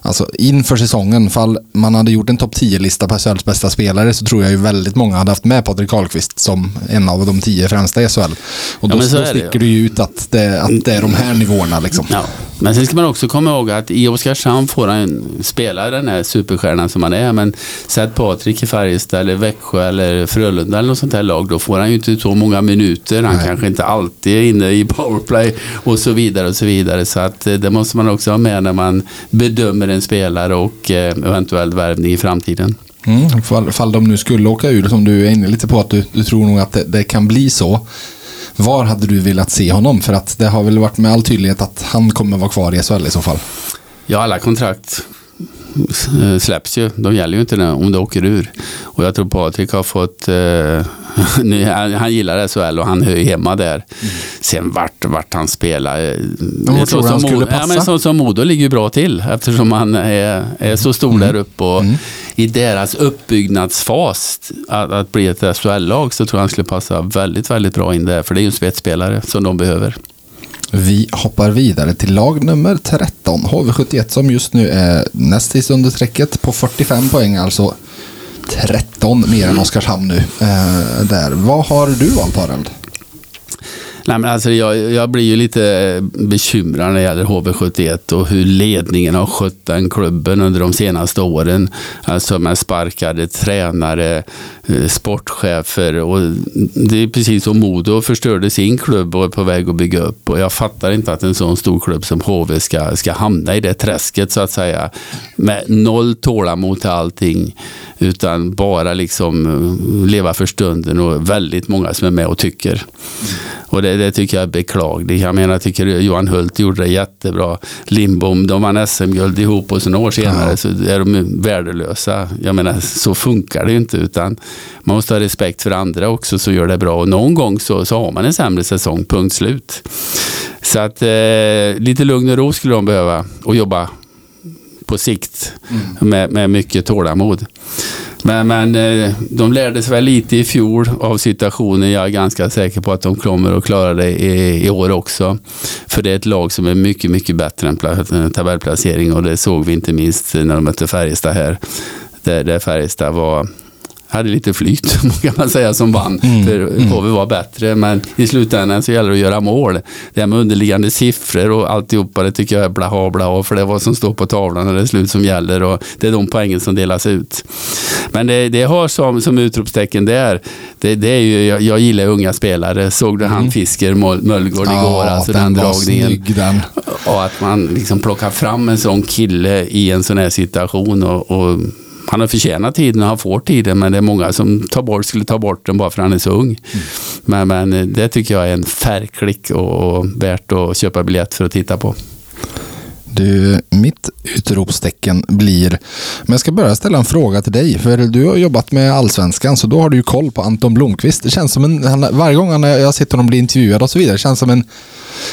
Alltså inför säsongen, fall man hade gjort en topp 10-lista på SHLs bästa spelare så tror jag ju väldigt många hade haft med Patrik Karlqvist som en av de tio främsta i SHL. Och då, så då sticker det ju ut att det, att det är de här nivåerna liksom. Ja. Men sen ska man också komma ihåg att i Oskarshamn får han spela den här superstjärnan som han är. Men sätt Patrik i Färjestad eller Växjö eller Frölunda eller något sånt här lag. Då får han ju inte så många minuter. Han Nej. kanske inte alltid är inne i powerplay och så vidare. och så vidare. Så att eh, det måste man också ha med när man bedömer en spelare och eh, eventuell värvning i framtiden. Mm, fall, fall de nu skulle åka ur, som du är inne lite på att du, du tror nog att det, det kan bli så. Var hade du velat se honom? För att det har väl varit med all tydlighet att han kommer vara kvar i SHL i så fall. Ja, alla kontrakt släpps ju. De gäller ju inte när- om det åker ur. Och jag tror Patrik har fått... Eh, *laughs* han, han gillar SHL och han hör hemma där. Sen vart, vart han spelar. eh, var så tror han skulle Modo- Ja, passa? men så som Modo ligger ju bra till eftersom han är, är så stor där uppe. Och I deras uppbyggnadsfas att, att bli ett SHL-lag så tror jag han skulle passa väldigt, väldigt bra in där. För det är ju en spetsspelare som de behöver. Vi hoppar vidare till lag nummer 13, HV71 som just nu är näst sist under strecket på 45 poäng, alltså 13 mer än Oskarshamn nu. Eh, där. Vad har du valt Harald? Nej, men alltså jag, jag blir ju lite eh, bekymrad när det gäller HV71 och hur ledningen har skött den klubben under de senaste åren. Alltså med sparkade tränare, eh, sportchefer och det är precis som Modo förstörde sin klubb och är på väg att bygga upp. Och jag fattar inte att en sån stor klubb som HV ska, ska hamna i det träsket så att säga. Med noll tålamod till allting utan bara liksom eh, leva för stunden och väldigt många som är med och tycker. Och det, det tycker jag är beklagligt. Jag menar, jag tycker Johan Hult gjorde det jättebra. Lindbom, de vann SM-guld ihop och några år senare Ja. så är de värdelösa. Jag menar, så funkar det ju inte. Utan man måste ha respekt för andra också så gör det bra. Och någon gång så, så har man en sämre säsong, punkt slut. Så att eh, lite lugn och ro skulle de behöva och jobba på sikt med, med mycket tålamod. Men, men eh, de lärde sig väl lite i fjol av situationen. Jag är ganska säker på att de kommer att klara det i, i år också. För det är ett lag som är mycket, mycket bättre än tabellplacering och det såg vi inte minst när de mötte Färjestad här. Där, där Färjestad var hade lite flyt *laughs* kan man säga som vann. För HV var bättre men i slutändan så gäller det att göra mål. Det här med underliggande siffror och alltihopa det tycker jag är blaha blaha för det är vad som står på tavlan när det är slut som gäller och det är de poängen som delas ut. Men det, det har som, som utropstecken där, det, det är ju, jag, jag gillar unga spelare. Såg du han Fisker Möl- Möllgård igår, alltså den, var dragningen. snygg den. Och att man liksom plockar fram en sån kille i en sån här situation. Och, och han har förtjänat tiden och han får tiden men det är många som tar bort, skulle ta bort den bara för att han är så ung. Men, men det tycker jag är en färgklick och, och värt att köpa biljett för att titta på. Du, mitt utropstecken blir... Men jag ska börja ställa en fråga till dig. För du har jobbat med Allsvenskan, så då har du ju koll på Anton Blomqvist. Det känns som en... Han, varje gång han, jag sett honom bli intervjuad och så vidare, känns som en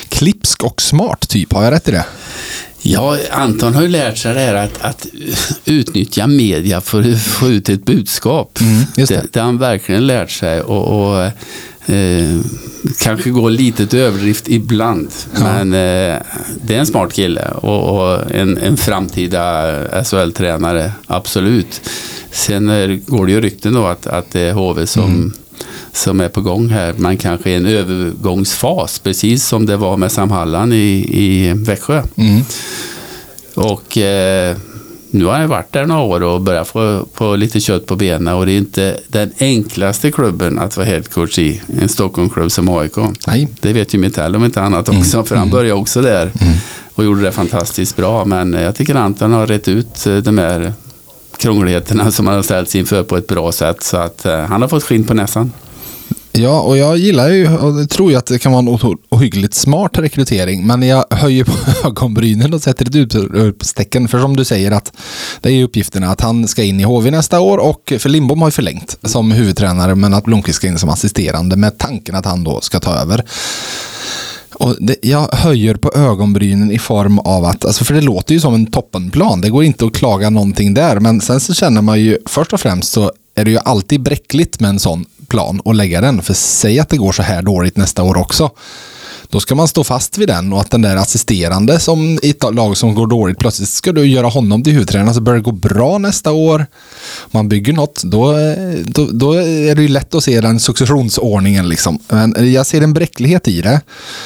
klipsk och smart typ. Har jag rätt i det? Ja, Anton har ju lärt sig det här att, att utnyttja media för att få ut ett budskap. Mm, det. det. det har han verkligen lärt sig. Och, och eh, kanske går lite till överdrift ibland. Men eh, det är en smart kille och, och en, en framtida SHL-tränare, absolut. Sen eh, går det ju rykten då att, att det är HV som som är på gång här. Man kanske är i en övergångsfas, precis som det var med Sam Hallan i, i Växjö. Mm. Och eh, nu har jag varit där några år och börjat få på lite kött på benen och det är inte den enklaste klubben att vara headcoach i. En Stockholmsklubb som AIK. Nej. Det vet ju Mitell om inte annat också, för han började också där och gjorde det fantastiskt bra. Men eh, jag tycker Anton har rätt ut eh, de här krångligheterna som han har ställts inför på ett bra sätt. Så att eh, han har fått skinn på näsan. Ja, och jag gillar ju och tror ju att det kan vara en ohyggligt smart rekrytering. Men jag höjer på *laughs* ögonbrynen och sätter ett utropstecken. För som du säger att det är ju uppgifterna att han ska in i HV nästa år och för Lindbom har ju förlängt som huvudtränare men att Blomqvist ska in som assisterande med tanken att han då ska ta över. Och det, jag höjer på ögonbrynen i form av att, alltså för det låter ju som en toppenplan. Det går inte att klaga någonting där. Men sen så känner man ju, först och främst så är det ju alltid bräckligt med en sån plan och lägga den. För säg att det går så här dåligt nästa år också. Då ska man stå fast vid den och att den där assisterande som i ett lag som går dåligt plötsligt ska du göra honom till huvudtränare så börjar det gå bra nästa år. Man bygger något, då, då, då är det ju lätt att se den successionsordningen liksom. Men jag ser en bräcklighet i det.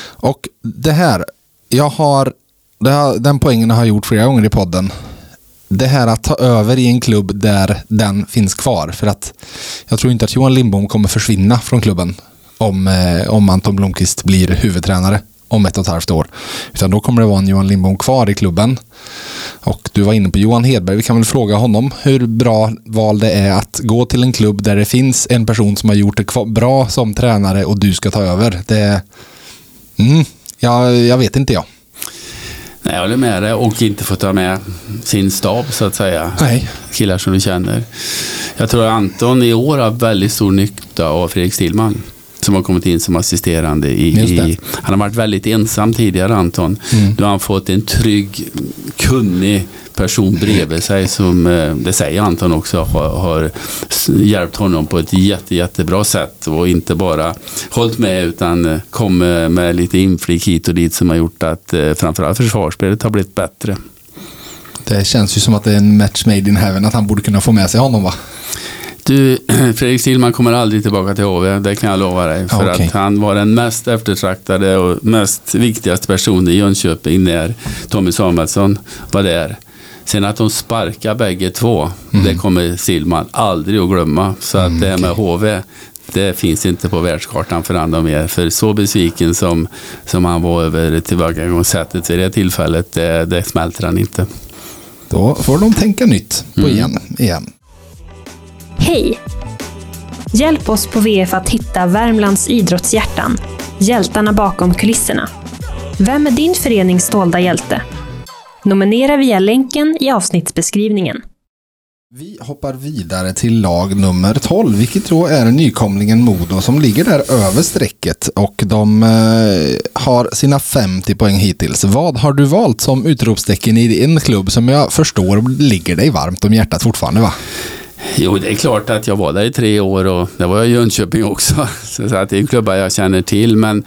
Och det här, jag har, det har den poängen har jag gjort flera gånger i podden det här att ta över i en klubb där den finns kvar. För att jag tror inte att Johan Lindbom kommer försvinna från klubben om, eh, om Anton Blomqvist blir huvudtränare om ett och ett halvt år. Utan då kommer det vara en Johan Lindbom kvar i klubben. Och du var inne på Johan Hedberg. Vi kan väl fråga honom hur bra val det är att gå till en klubb där det finns en person som har gjort det bra som tränare och du ska ta över. Det, mm, jag, jag vet inte jag. Nej, jag håller med dig och inte få ta med sin stab så att säga. Nej. Killar som du känner. Jag tror att Anton i år har väldigt stor nytta av Fredrik Stillman. Som har kommit in som assisterande. I, i, han har varit väldigt ensam tidigare Anton. Mm. Nu har han fått en trygg, kunnig person bredvid sig som, eh, det säger Anton också, har, hjälpt honom på ett jätte, jättebra sätt. Och inte bara hållit med utan eh, kommit med lite inflik hit och dit som har gjort att eh, framförallt försvarsspelet har blivit bättre. Det känns ju som att det är en match made in heaven att han borde kunna få med sig honom va? Du, *clears throat* Fredrik Stillman kommer aldrig tillbaka till HV, det kan jag lova dig. För Ja, okej. att han var den mest eftertraktade och mest viktigaste personen i Jönköping när Tommy Samuelsson var där. Sen att de sparkar bägge två, Mm. det kommer Stillman aldrig att glömma. Så att det här med HV, det finns inte på världskartan för andra mer. För så besviken som, som han var över tillbakagångssättet vid det tillfället, det, det smälter han inte. Då får de tänka nytt på igen. igen. Hej! Hjälp oss på VF att hitta Värmlands idrottshjärtan, hjältarna bakom kulisserna. Vem är din förenings dolda hjälte? Nominera via länken i avsnittsbeskrivningen. Vi hoppar vidare till lag nummer 12, vilket då är nykomlingen Modo som ligger där över strecket och de eh, har sina 50 poäng hittills. Vad har du valt som utropstecken i en klubb som jag förstår ligger dig varmt om hjärtat fortfarande va? Jo, det är klart att jag var där i tre år och det var jag i Jönköping också. *laughs* Så att det är klubbar jag känner till. Men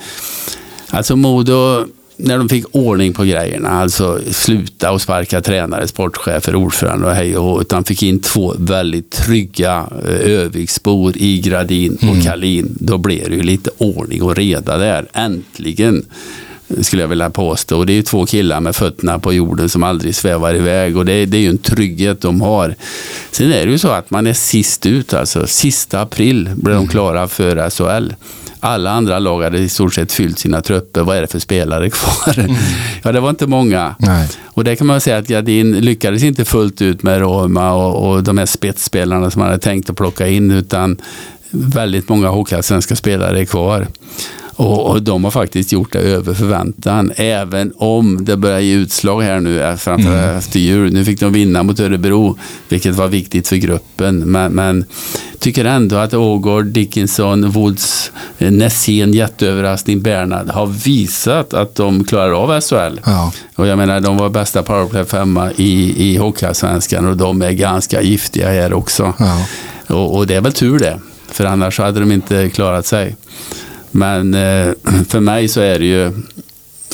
alltså Modo, när de fick ordning på grejerna, alltså sluta och sparka tränare, sportchefer, ordförande och hej och hå, utan fick in två väldigt trygga eh, Öviksbor i Gradin och Kalin. Då blev det ju lite ordning och reda där. Äntligen skulle jag vilja påstå. Och det är ju två killar med fötterna på jorden som aldrig svävar iväg och det, det är ju en trygghet de har. Sen är det ju så att man är sist ut, alltså sista april blir de klara för SHL. Alla andra lag hade i stort sett fyllt sina trupper. Vad är det för spelare kvar? *laughs* Ja, det var inte många. Nej. Och det kan man säga att Gardin lyckades inte fullt ut med Roma och, och de här spetsspelarna som man hade tänkt att plocka in utan väldigt många hockeyallsvenska spelare är kvar. Och, och de har faktiskt gjort det över förväntan. Även om det börjar ge utslag här nu eh, framför efter jul. Nu fick de vinna mot Örebro, vilket var viktigt för gruppen. Men, men tycker ändå att Ågård, Dickinson, Woods, eh, Nässén, jätteöverraskning, Bernhard har visat att de klarar av SHL. Ja. Och jag menar, de var bästa powerplay femma i, i Hockeyallsvenskan och de är ganska giftiga här också. Ja. Och, och det är väl tur det, för annars hade de inte klarat sig. Men eh, för mig så är det ju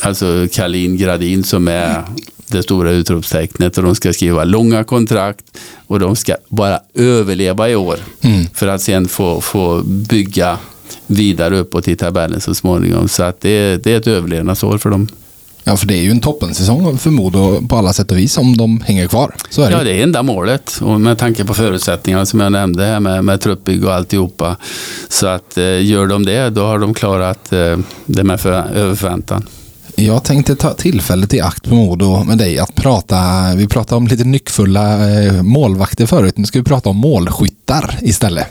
alltså Kalin Gradin som är det stora utropstecknet och de ska skriva långa kontrakt och de ska bara överleva i år Mm. för att sen få, få bygga vidare uppåt i tabellen så småningom. Så att det, är- det är ett överlevnadsår för dem. Ja, för det är ju en toppensäsong för Modo på alla sätt och vis om de hänger kvar. Så är det Ja, det är enda målet. Och med tanke på förutsättningarna som jag nämnde här med, med truppbygg och alltihopa. Så att eh, gör de det, då har de klarat eh, det med för, över förväntan. Jag tänkte ta tillfället i akt på Modo med dig att prata, vi pratade om lite nyckfulla eh, målvakter förut, nu ska vi prata om målskyttar istället.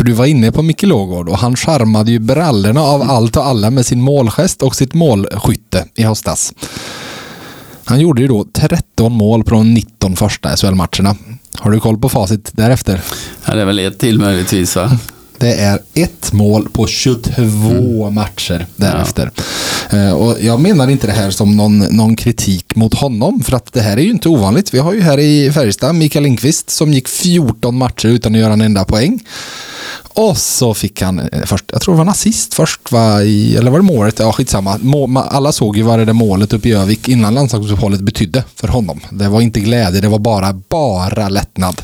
För du var inne på Micke Lågård och han charmade ju brallorna av allt och alla med sin målgest och sitt målskytte i höstas. Han gjorde ju då 13 mål på de 19 första SHL-matcherna. Har du koll på facit därefter? Ja, det är väl ett till möjligtvis va? Det är ett mål på 22 mm. matcher därefter. Ja. Uh, och jag menar inte det här som någon, någon kritik mot honom, för att det här är ju inte ovanligt. Vi har ju här i Färjestad Mikael Lindqvist som gick 14 matcher utan att göra en enda poäng. Och så fick han eh, först, jag tror det var nazist först, va, i, eller var det målet? Ja, skitsamma. Må, alla såg ju vad det där målet uppe i Övik innan landslagsuppehållet betydde för honom. Det var inte glädje, det var bara, bara lättnad.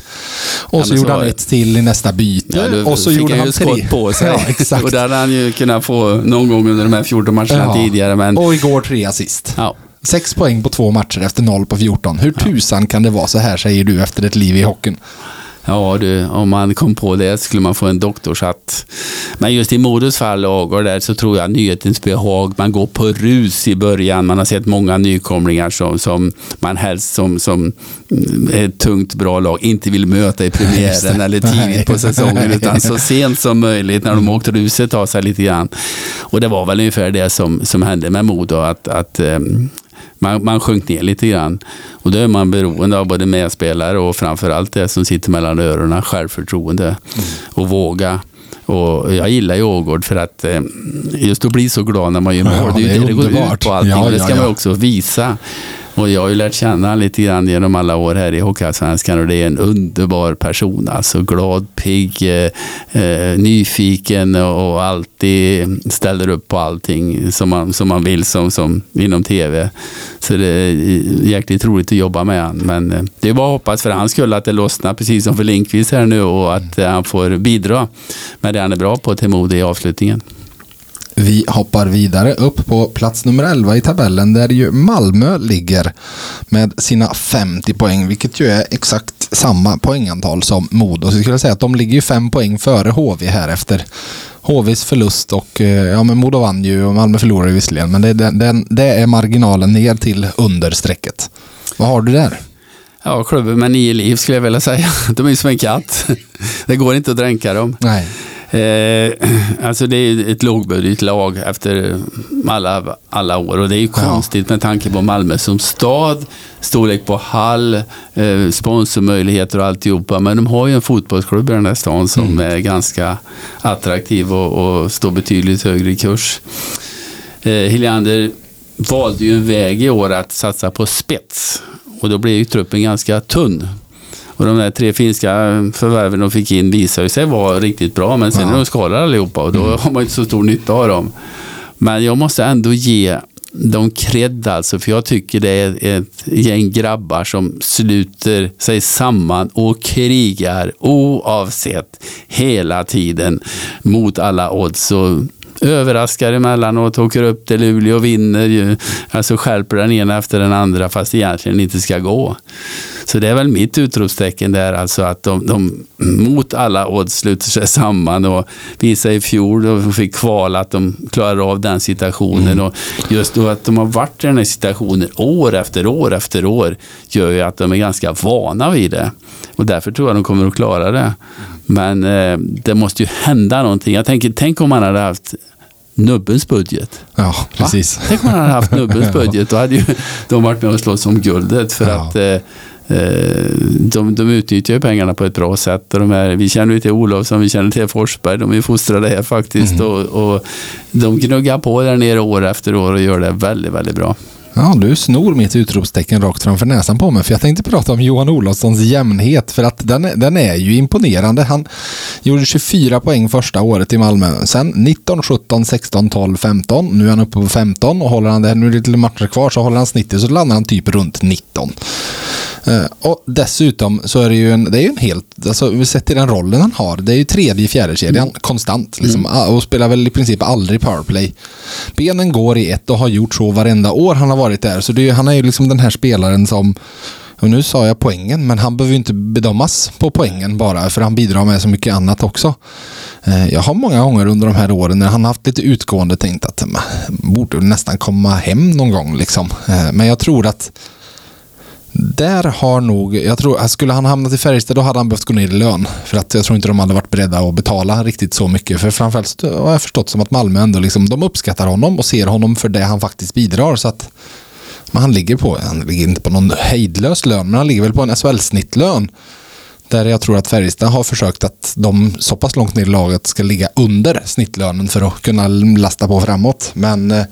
Och ja, så gjorde så han ett till i nästa byte. Ja, och så gjorde han tre. på sig. *laughs* Ja, exakt. och det hade han ju kunnat få någon gång under de här 14 matcherna ja. tidigare. Men... Och igår tre assist. Ja. Sex poäng på två matcher efter noll på 14. Hur tusan kan det vara så här, säger du, efter ett liv i hockeyn? Ja du, om man kom på det skulle man få en doktorshatt. Men just i Modos fall och där så tror jag nyhetens behag, man går på rus i början. Man har sett många nykomlingar som, som man helst som, som ett tungt bra lag inte vill möta i *laughs* premiären eller tidigt på säsongen utan så *laughs* sent som möjligt när de åkt ruset av sig lite grann. Och det var väl ungefär det som, som hände med Modo att, att um, man, man sjönk ner lite grann. Och då är man beroende av både medspelare och framförallt det som sitter mellan öronen, självförtroende mm. och våga. Och jag gillar ju Ågård för att eh, just att bli så glad när man gör mål. Ja, det är ju det det går ut på allting. Ja, och det ska ja, man också visa. Och jag har ju lärt känna honom lite grann genom alla år här i Hockeyallsvenskan och det är en underbar person. Alltså glad, pigg, eh, eh nyfiken och alltid ställer upp på allting som man, som man vill som, som inom tv. Så det är jäkligt roligt att jobba med honom. Men eh, det är bara att hoppas för hans skull att det lossnar precis som för Lindqvist här nu och att han får bidra med det han är bra på till Modo i avslutningen. Vi hoppar vidare upp på plats nummer 11 i tabellen där ju Malmö ligger med sina 50 poäng, vilket ju är exakt samma poängantal som Modo. Så jag skulle säga att de ligger ju fem poäng före HV här efter HVs förlust och eh, ja, men Modo vann ju och Malmö förlorade visserligen, men det, det, det är marginalen ner till understrecket. Vad har du där? Ja, klubben med nio liv skulle jag vilja säga. *laughs* De är som en katt. Det går inte att dränka dem. Nej. Eh, *clears throat* alltså det är ett lågbudget lag efter alla, alla år och det är ju konstigt med tanke på Malmö som stad, storlek på hall, eh, sponsormöjligheter och alltihopa. Men de har ju en fotbollsklubb i den här stan som mm. är ganska attraktiv och, och står betydligt högre i kurs. Eh, Hiljander valde ju en väg i år att satsa på spets och då blev ju truppen ganska tunn. Och de där tre finska förvärven de fick in visade sig vara riktigt bra. Men sen ja. är de skadade allihopa och då mm. har man inte så stor nytta av dem. Men jag måste ändå ge dem cred alltså, för jag tycker det är ett gäng grabbar som sluter sig samman och krigar oavsett hela tiden mot alla odds. Och överraskar emellanåt, åker upp till Luleå och vinner. Alltså skärper den ena efter den andra fast egentligen inte ska gå. Så det är väl mitt utropstecken där, alltså att de, de mot alla odds sluter sig samman och visar i fjol och de fick kvala att de klarar av den situationen. Mm. Och just då att de har varit i den här situationen år efter år efter år gör ju att de är ganska vana vid det. Och därför tror jag de kommer att klara det. Men eh, det måste ju hända någonting. Jag tänker, tänk om man hade haft Nubbens budget. Ja, precis. Va? Tänk om man hade haft Nubbens budget. Då hade ju *laughs* de varit med och slåss om guldet. För ja. att eh, Eh, de, de utnyttjar ju pengarna på ett bra sätt. Och de här, vi känner ju till Olofsson, vi känner till Forsberg, de är fostrade här faktiskt. Mm. Och, och, de gnuggar på där nere år efter år och gör det väldigt, väldigt bra. Ja, du snor mitt utropstecken rakt framför näsan på mig. För jag tänkte prata om Johan Olofssons jämnhet. För att den, den är ju imponerande. Han gjorde 24 poäng första året i Malmö. Sen 19, 17, 16, 12, 15. Nu är han uppe på 15 och håller han det, nu är det lite matcher kvar så håller han snittet så landar han typ runt 19. Eh, och dessutom så är det ju en, det är ju en helt, alltså sett till den rollen han har, det är ju tredje fjärde kedjan mm. konstant. Liksom, mm. Och spelar väl i princip aldrig powerplay. Benen går i ett och har gjort så varenda år han har varit där. Så det är, han är ju liksom den här spelaren som och nu sa jag poängen, men han behöver ju inte bedömas på poängen bara, för han bidrar med så mycket annat också. Eh, jag har många gånger under de här åren när han haft lite utgående tänkt att man borde nästan komma hem någon gång. Liksom. Eh, men jag tror att där har nog, jag tror, skulle han hamnat i Färjestad då hade han behövt gå ner i lön. För att jag tror inte de hade varit beredda att betala riktigt så mycket. För framförallt har jag förstått som att Malmö ändå liksom, de uppskattar honom och ser honom för det han faktiskt bidrar. Så att men han ligger på, han ligger inte på någon hejdlös lön, men han ligger väl på en SHL-snittlön. Där jag tror att Färjestad har försökt att de så pass långt ner i laget ska ligga under snittlönen för att kunna lasta på framåt. Men äh,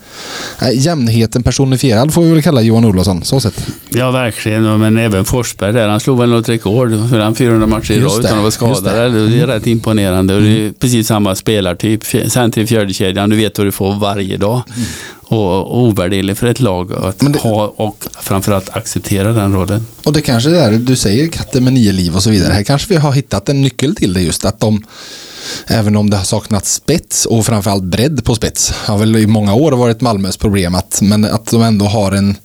jämnheten personifierad får vi väl kalla Johan Olofsson, så sett. Ja, verkligen. Men även Forsberg där, han slog väl något rekord. För han 400 matcher i rad utan att vara skadad. Det. det. är mm. rätt imponerande. Och det är mm. precis samma spelartyp. Sen till fjärdekedjan, du vet vad du får varje dag. Mm och ovärderlig för ett lag att det, ha och framförallt acceptera den rollen. Och det kanske är där du säger katter med nio liv och så vidare. Här kanske vi har hittat en nyckel till det just att de Även om det har saknats spets och framförallt bredd på spets. Har väl i många år varit Malmös problem. Att, men att de ändå har en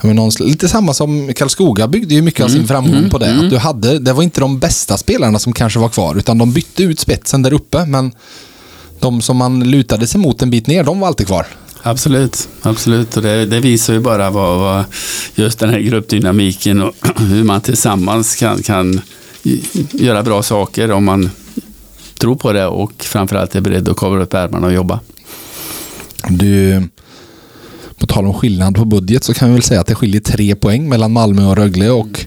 någon, lite samma som Karlskoga byggde ju mycket av sin mm, framgång mm, på det. Mm. Att du hade, det var inte de bästa spelarna som kanske var kvar utan de bytte ut spetsen där uppe. Men de som man lutade sig mot en bit ner, de var alltid kvar. Absolut, absolut. Och det, det, visar ju bara vad, vad, just den här gruppdynamiken och *clears throat* hur man tillsammans kan, kan göra bra saker om man tror på det och framförallt är beredd att kavla upp ärmarna och jobba. Du, på tal om skillnad på budget så kan vi väl säga att det skiljer tre poäng mellan Malmö och Rögle och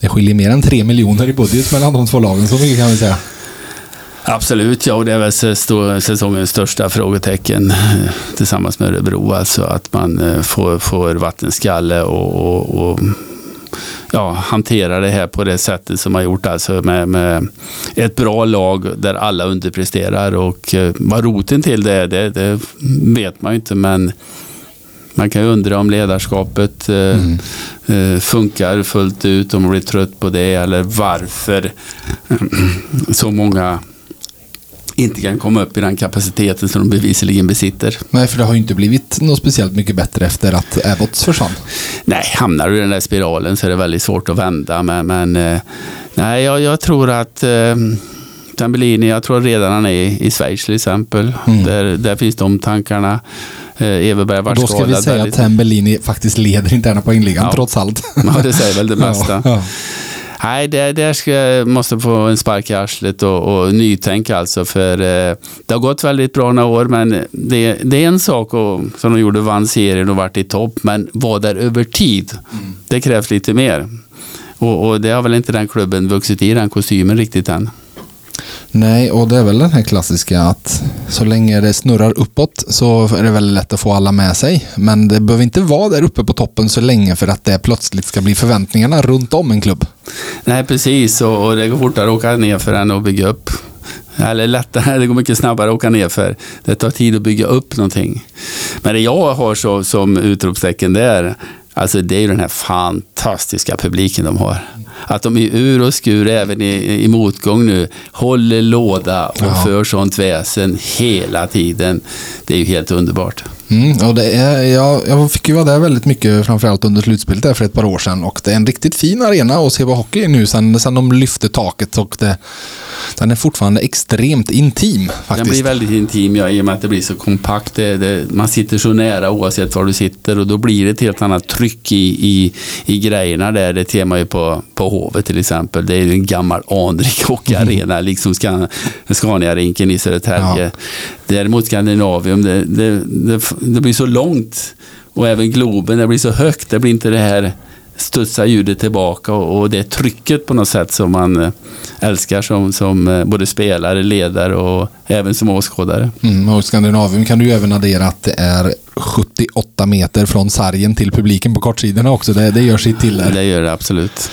det skiljer mer än tre miljoner i budget mellan de två lagen. Så mycket kan vi säga. Absolut, ja, och det är väl säsongens största frågetecken eh, tillsammans med Örebro. Alltså att man eh, får, får vattenskalle och, och, och ja, hantera det här på det sättet som man gjort. Alltså med, med ett bra lag där alla underpresterar. Och eh, vad roten till det är, det, det vet man ju inte. Men man kan ju undra om ledarskapet mm. funkar fullt ut, om man blir trött på det eller varför *clears throat* så många inte kan komma upp i den kapaciteten som de bevisligen besitter. Nej, för det har ju inte blivit något speciellt mycket bättre efter att Abbots försvann. Nej, hamnar du i den där spiralen så är det väldigt svårt att vända. Men, men eh, nej, jag, jag, tror att eh, Tambellini, jag tror redan han är i, Schweiz till exempel. Mm. Där, där finns de tankarna. Eh, Everberg var Då ska vi säga väldigt... att Tambellini faktiskt leder interna poängligan ja. trots allt. Ja, det säger väl det *laughs* mesta. Ja, ja. Nej, det, det ska, måste få en spark i arslet och, och nytänk alltså. För eh, det har gått väldigt bra några år, men det, det är en sak och, som de gjorde, vann serien och vart i topp. Men var där över tid, mm. det krävs lite mer. Och, och, det har väl inte den klubben vuxit i den kostymen riktigt än. Nej, och det är väl den här klassiska att så länge det snurrar uppåt så är det väldigt lätt att få alla med sig. Men det behöver inte vara där uppe på toppen så länge för att det plötsligt ska bli förväntningarna runt om en klubb. Nej, precis. Och, och det går fortare att åka ner för än att bygga upp. Eller lättare, det går mycket snabbare att åka ner för det tar tid att bygga upp någonting. Men det jag har så, som utropstecken där, alltså det är ju den här fantastiska publiken de har att de i ur och skur även i, i motgång nu håller låda och ja. för sånt väsen hela tiden. Det är ju helt underbart. Mm, och det är, jag, jag fick ju vara där väldigt mycket, framförallt under slutspelet där för ett par år sedan. Och det är en riktigt fin arena att se på hockey nu sen, sen de lyfte taket. Och det, den är fortfarande extremt intim. Faktiskt. Den blir väldigt intim ja, i och med att det blir så kompakt. Det, det, man sitter så nära oavsett var du sitter och då blir det ett helt annat tryck i, i, i grejerna där. Det ser man ju på, på Hovet till exempel. Det är en gammal anrik *laughs* hockeyarena, mm. liksom Scania-rinken i Södertälje. Ja. Däremot Skandinavien, det, det, det, det blir så långt och även Globen, det blir så högt. Det blir inte det här studsa ljudet tillbaka och, och det trycket på något sätt som man eh, älskar som, som eh, både spelare, ledare och även som åskådare. Mm, och Skandinavium kan du ju även addera att det är 78 meter från sargen till publiken på kortsidorna också. Det, det gör sitt till där. Det gör det absolut.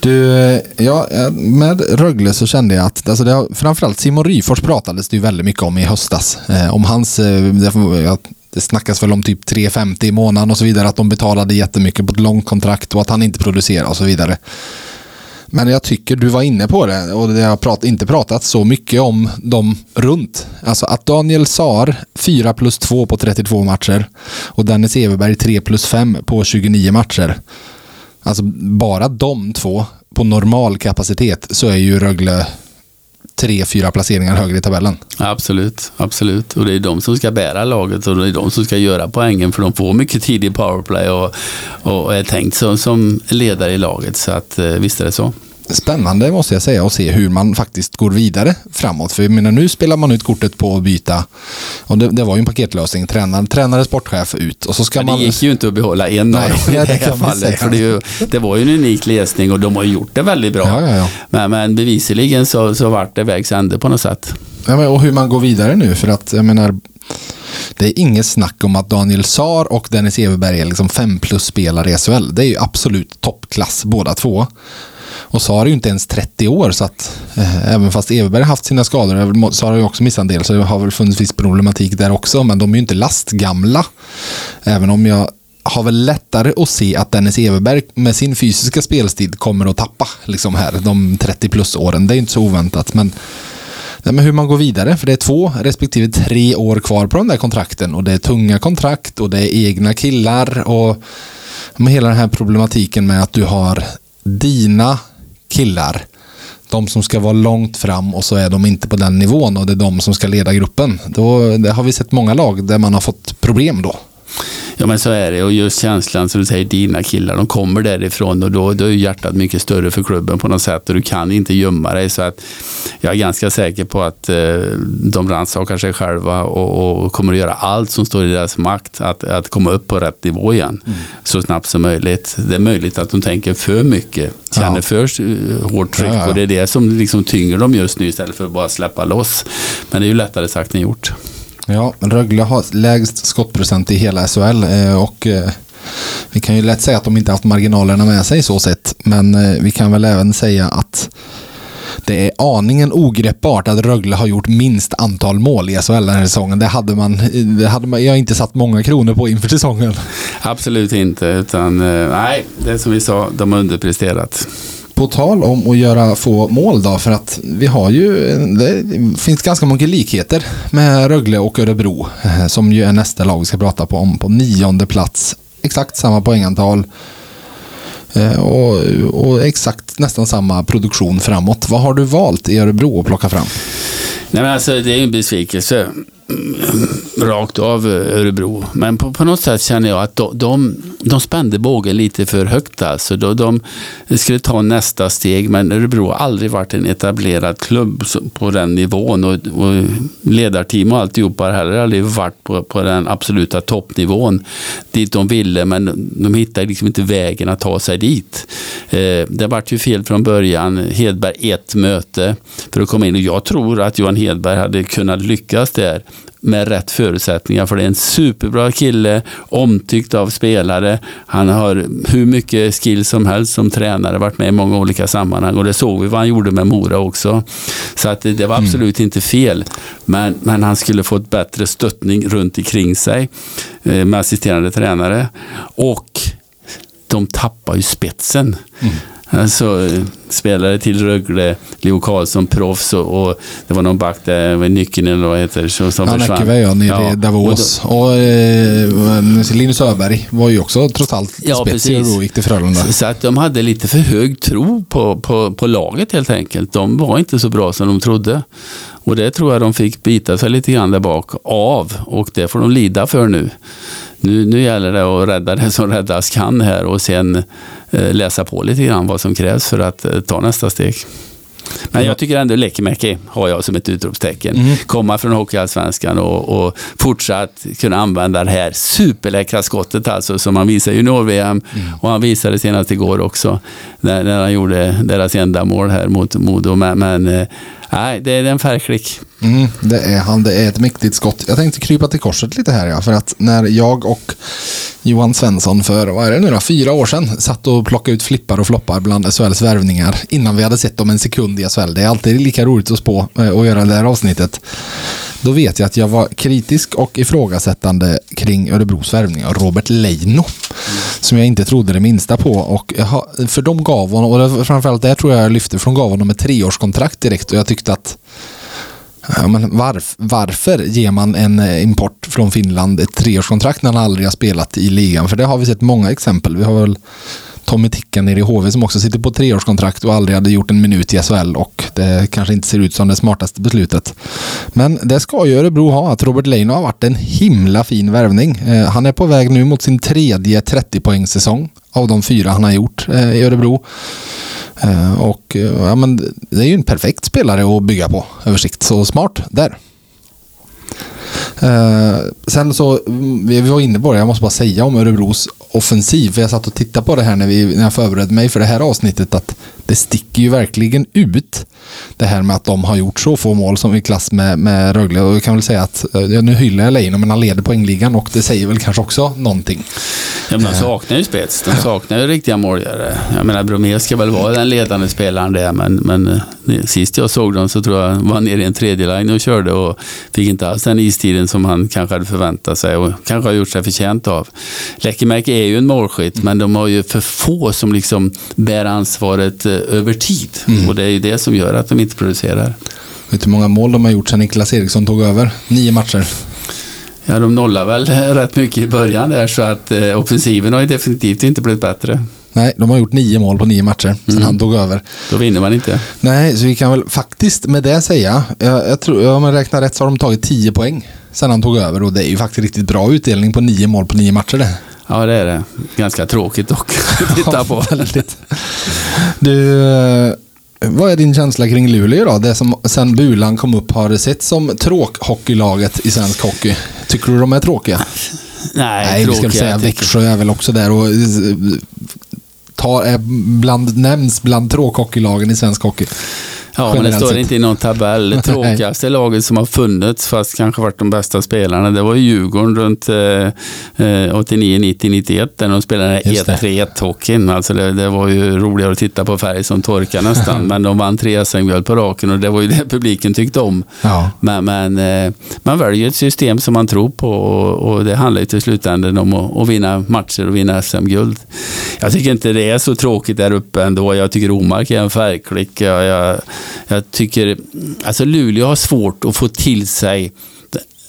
Du, eh, ja, med Rögle så kände jag att, alltså det har, framförallt Simon Ryfors pratades det ju väldigt mycket om i höstas. Eh, om hans, det, det snackas väl om typ 3,50 i månaden och så vidare, att de betalade jättemycket på ett långt kontrakt och att han inte producerar och så vidare. Men jag tycker du var inne på det och det har prat, inte pratat så mycket om dem runt. Alltså att Daniel Saar 4 plus 2 på 32 matcher och Dennis Everberg 3 plus 5 på 29 matcher. Alltså bara de två på normal kapacitet så är ju Rögle tre, fyra placeringar högre i tabellen. Absolut, absolut. Och det är de som ska bära laget och det är de som ska göra poängen för de får mycket tid i powerplay och, och är tänkt som, som ledare i laget. Så att eh, visst är det så. Spännande måste jag säga att se hur man faktiskt går vidare framåt. För jag menar, nu spelar man ut kortet på att byta. Och det, det var ju en paketlösning. Tränare, tränare, sportchef ut. Och så ska Men man... det gick ju inte att behålla en Nej, av dem i det här man fallet. För det, ju, det var ju en unik läsning och de har gjort det väldigt bra. Ja, ja, ja. Men, men bevisligen så, så vart det vägs ände på något sätt. Ja, men, och hur man går vidare nu. För att jag menar, det är inget snack om att Daniel Saar och Dennis Everberg är liksom fem plus spelare i SHL. Det är ju absolut toppklass båda två. Och Saar är ju inte ens 30 år så att eh, även fast Everberg har haft sina skador, eh, även har ju också missat en del så det har väl funnits viss problematik där också men de är ju inte lastgamla. Även om jag har väl lättare att se att Dennis Everberg med sin fysiska spelstid kommer att tappa liksom här de 30 plus åren. Det är inte så oväntat men Nej, men hur man går vidare, för det är två respektive tre år kvar på de där kontrakten och det är tunga kontrakt och det är egna killar och med hela den här problematiken med att du har dina killar, de som ska vara långt fram och så är de inte på den nivån och det är de som ska leda gruppen. Då, det har vi sett många lag där man har fått problem då. Ja men så är det och just känslan som du säger, dina killar, de kommer därifrån och då, då är hjärtat mycket större för klubben på något sätt och du kan inte gömma dig. Så att jag är ganska säker på att eh, de rannsakar sig själva och, och kommer att göra allt som står i deras makt att, att komma upp på rätt nivå igen så snabbt som möjligt. Det är möjligt att de tänker för mycket, känner Ja. för eh, hårt tryck ja. och det är det som liksom tynger dem just nu istället för att bara släppa loss. Men det är ju lättare sagt än gjort. Ja, Rögle har lägst skottprocent i hela SHL eh, och eh, vi kan ju lätt säga att de inte haft marginalerna med sig så sett. Men eh, vi kan väl även säga att det är aningen ogreppbart att Rögle har gjort minst antal mål i SHL den här säsongen. Det hade man, det hade man jag har inte satt många kronor på inför säsongen. Absolut inte, utan nej, det är som vi sa, de har underpresterat. På tal om att göra få mål då, för att vi har ju, det finns ganska många likheter med Rögle och Örebro, eh, som ju är nästa lag vi ska prata på om, på nionde plats. Exakt samma poängantal eh, och, och exakt nästan samma produktion framåt. Vad har du valt i Örebro att plocka fram? Nej, men alltså, det är ju en besvikelse Eh, rakt av eh, Örebro. Men på, på något sätt känner jag att de, de, de spände bågen lite för högt. Alltså. De, de skulle ta nästa steg, men Örebro har aldrig varit en etablerad klubb på den nivån. Och, och ledarteam och alltihopa har heller aldrig varit på, på den absoluta toppnivån dit de ville, men de hittade liksom inte vägen att ta sig dit. Eh, det vart ju fel från början. Hedberg ett möte för att komma in och jag tror att Johan Hedberg hade kunnat lyckas där med rätt förutsättningar för det är en superbra kille, omtyckt av spelare. Han har hur mycket skill som helst som tränare, varit med i många olika sammanhang och det såg vi vad han gjorde med Mora också. Så att det, det var absolut inte fel. Men, men han skulle få ett bättre stöttning runt omkring sig eh, med assisterande tränare. Och de tappar ju spetsen. Alltså, eh, spelare till Rögle, Leo Karlsson, proffs och, och det var någon back där, med nyckeln eller vad heter, som, som Ja, försvann. Näckeberg ja, nere i Davos. Och, eh, Linus Öberg var ju också trots allt Ja, spets i gick till Frölunda. Så, så att de hade lite för hög tro på, på, på laget helt enkelt. De var inte så bra som de trodde. Och det tror jag de fick bita sig lite grann där bak av och det får de lida för nu. Nu, nu gäller det att rädda det som räddas kan här och sen eh, läsa på lite grann vad som krävs för att eh, ta nästa steg. Men jag tycker ändå Lekimäki har jag som ett utropstecken. Komma från Hockeyallsvenskan och, och fortsatt kunna använda det här superläckra skottet alltså som han visade i junior-VM och han visade senast igår också när, när han gjorde deras enda mål här mot Modo. Men, men eh, nej, det är en färgklick. Mm, det är han. Det är ett mäktigt skott. Jag tänkte krypa till korset lite här. Ja, för att när jag och Johan Svensson för, vad är det nu då, fyra år sedan satt och plockade ut flippar och floppar bland SHLs värvningar innan vi hade sett dem en sekund i SHL. Det är alltid lika roligt att spå eh, och göra det här avsnittet. Då vet jag att jag var kritisk och ifrågasättande kring Örebros värvning av Robert Leino. Som jag inte trodde det minsta på. Och jag för de gav honom, och framförallt det tror jag jag lyfte, för de gav honom ett treårskontrakt direkt. Och jag tyckte att Ja, men varf, varför ger man en eh, import från Finland ett treårskontrakt när han aldrig har spelat i ligan? För det har vi sett många exempel. Vi har väl Tommy Tickan nere i HV som också sitter på treårskontrakt och aldrig hade gjort en minut i SHL och det kanske inte ser ut som det smartaste beslutet. Men det ska ju Örebro ha, att Robert Leino har varit en himla fin värvning. Eh, han är på väg nu mot sin tredje 30-poängssäsong av de fyra han har gjort eh, i Örebro. Eh, och ja, men det är ju en perfekt spelare att bygga på översikt, så smart där. Eh, sen så, mm, vi var inne på det, jag måste bara säga om Örebros offensiv. För jag satt och tittade på det här när, vi, när jag förberedde mig för det här avsnittet. Att det sticker ju verkligen ut. Det här med att de har gjort så få mål som i klass med, med Rögle. Och jag kan väl säga att, eh, nu hyllar jag Leino men han leder poängligan och det säger väl kanske också någonting. Ja, men de saknar ju spets. De saknar ju riktiga målgörare. Jag menar, Bromé ska väl vara den ledande spelaren där, men, men eh, sist jag såg dem så tror jag var nere i en tredje och körde och fick inte alls den istiden som han kanske hade förväntat sig och kanske har gjort sig förtjänt av. Läckemäki är ju en målskytt, men de har ju för få som liksom bär ansvaret eh, över tid. Mm. Och det är ju det som gör att de inte producerar. Vet du hur många mål de har gjort sedan Niklas Eriksson tog över? Nio matcher. Ja, de nollar väl rätt mycket i början där, så att eh, offensiven har ju definitivt inte blivit bättre. Nej, de har gjort nio mål på nio matcher sedan Mm. han tog över. Då vinner man inte. Nej, så vi kan väl faktiskt med det säga, jag, jag tror, om jag räknar rätt så har de tagit 10 poäng sedan han tog över och det är ju faktiskt riktigt bra utdelning på nio mål på nio matcher det. Ja, det är det. Ganska tråkigt dock *laughs* att titta på. Väldigt. Du, eh, vad är din känsla kring Luleå då? Det som sen Bulan kom upp har sett som tråkhockeylaget i svensk hockey. Tycker du de är tråkiga? Nej, Nej, vi ska tråkiga. väl säga Växjö är väl också där och eh, tar, är bland, nämns bland tråkhockeylagen i svensk hockey. Ja, men det står inte i någon tabell. Det *laughs* tråkigaste laget som har funnits, fast kanske varit de bästa spelarna, det var ju Djurgården runt eh, eh, 89, 90, 91 där de spelade Just det. 1-3-1-hockeyn. Alltså det, det var ju roligare att titta på färg som torkar nästan. *laughs* men de vann tre SM-guld på raken och det var ju det publiken tyckte om. Ja. Men, men eh, man väljer ett system som man tror på och, och det handlar ju till slutändan om att, att vinna matcher och vinna SM-guld. Jag tycker inte det är så tråkigt där uppe ändå. Jag tycker Omark är en färgklick. Jag, jag, jag tycker, alltså Luleå har svårt att få till sig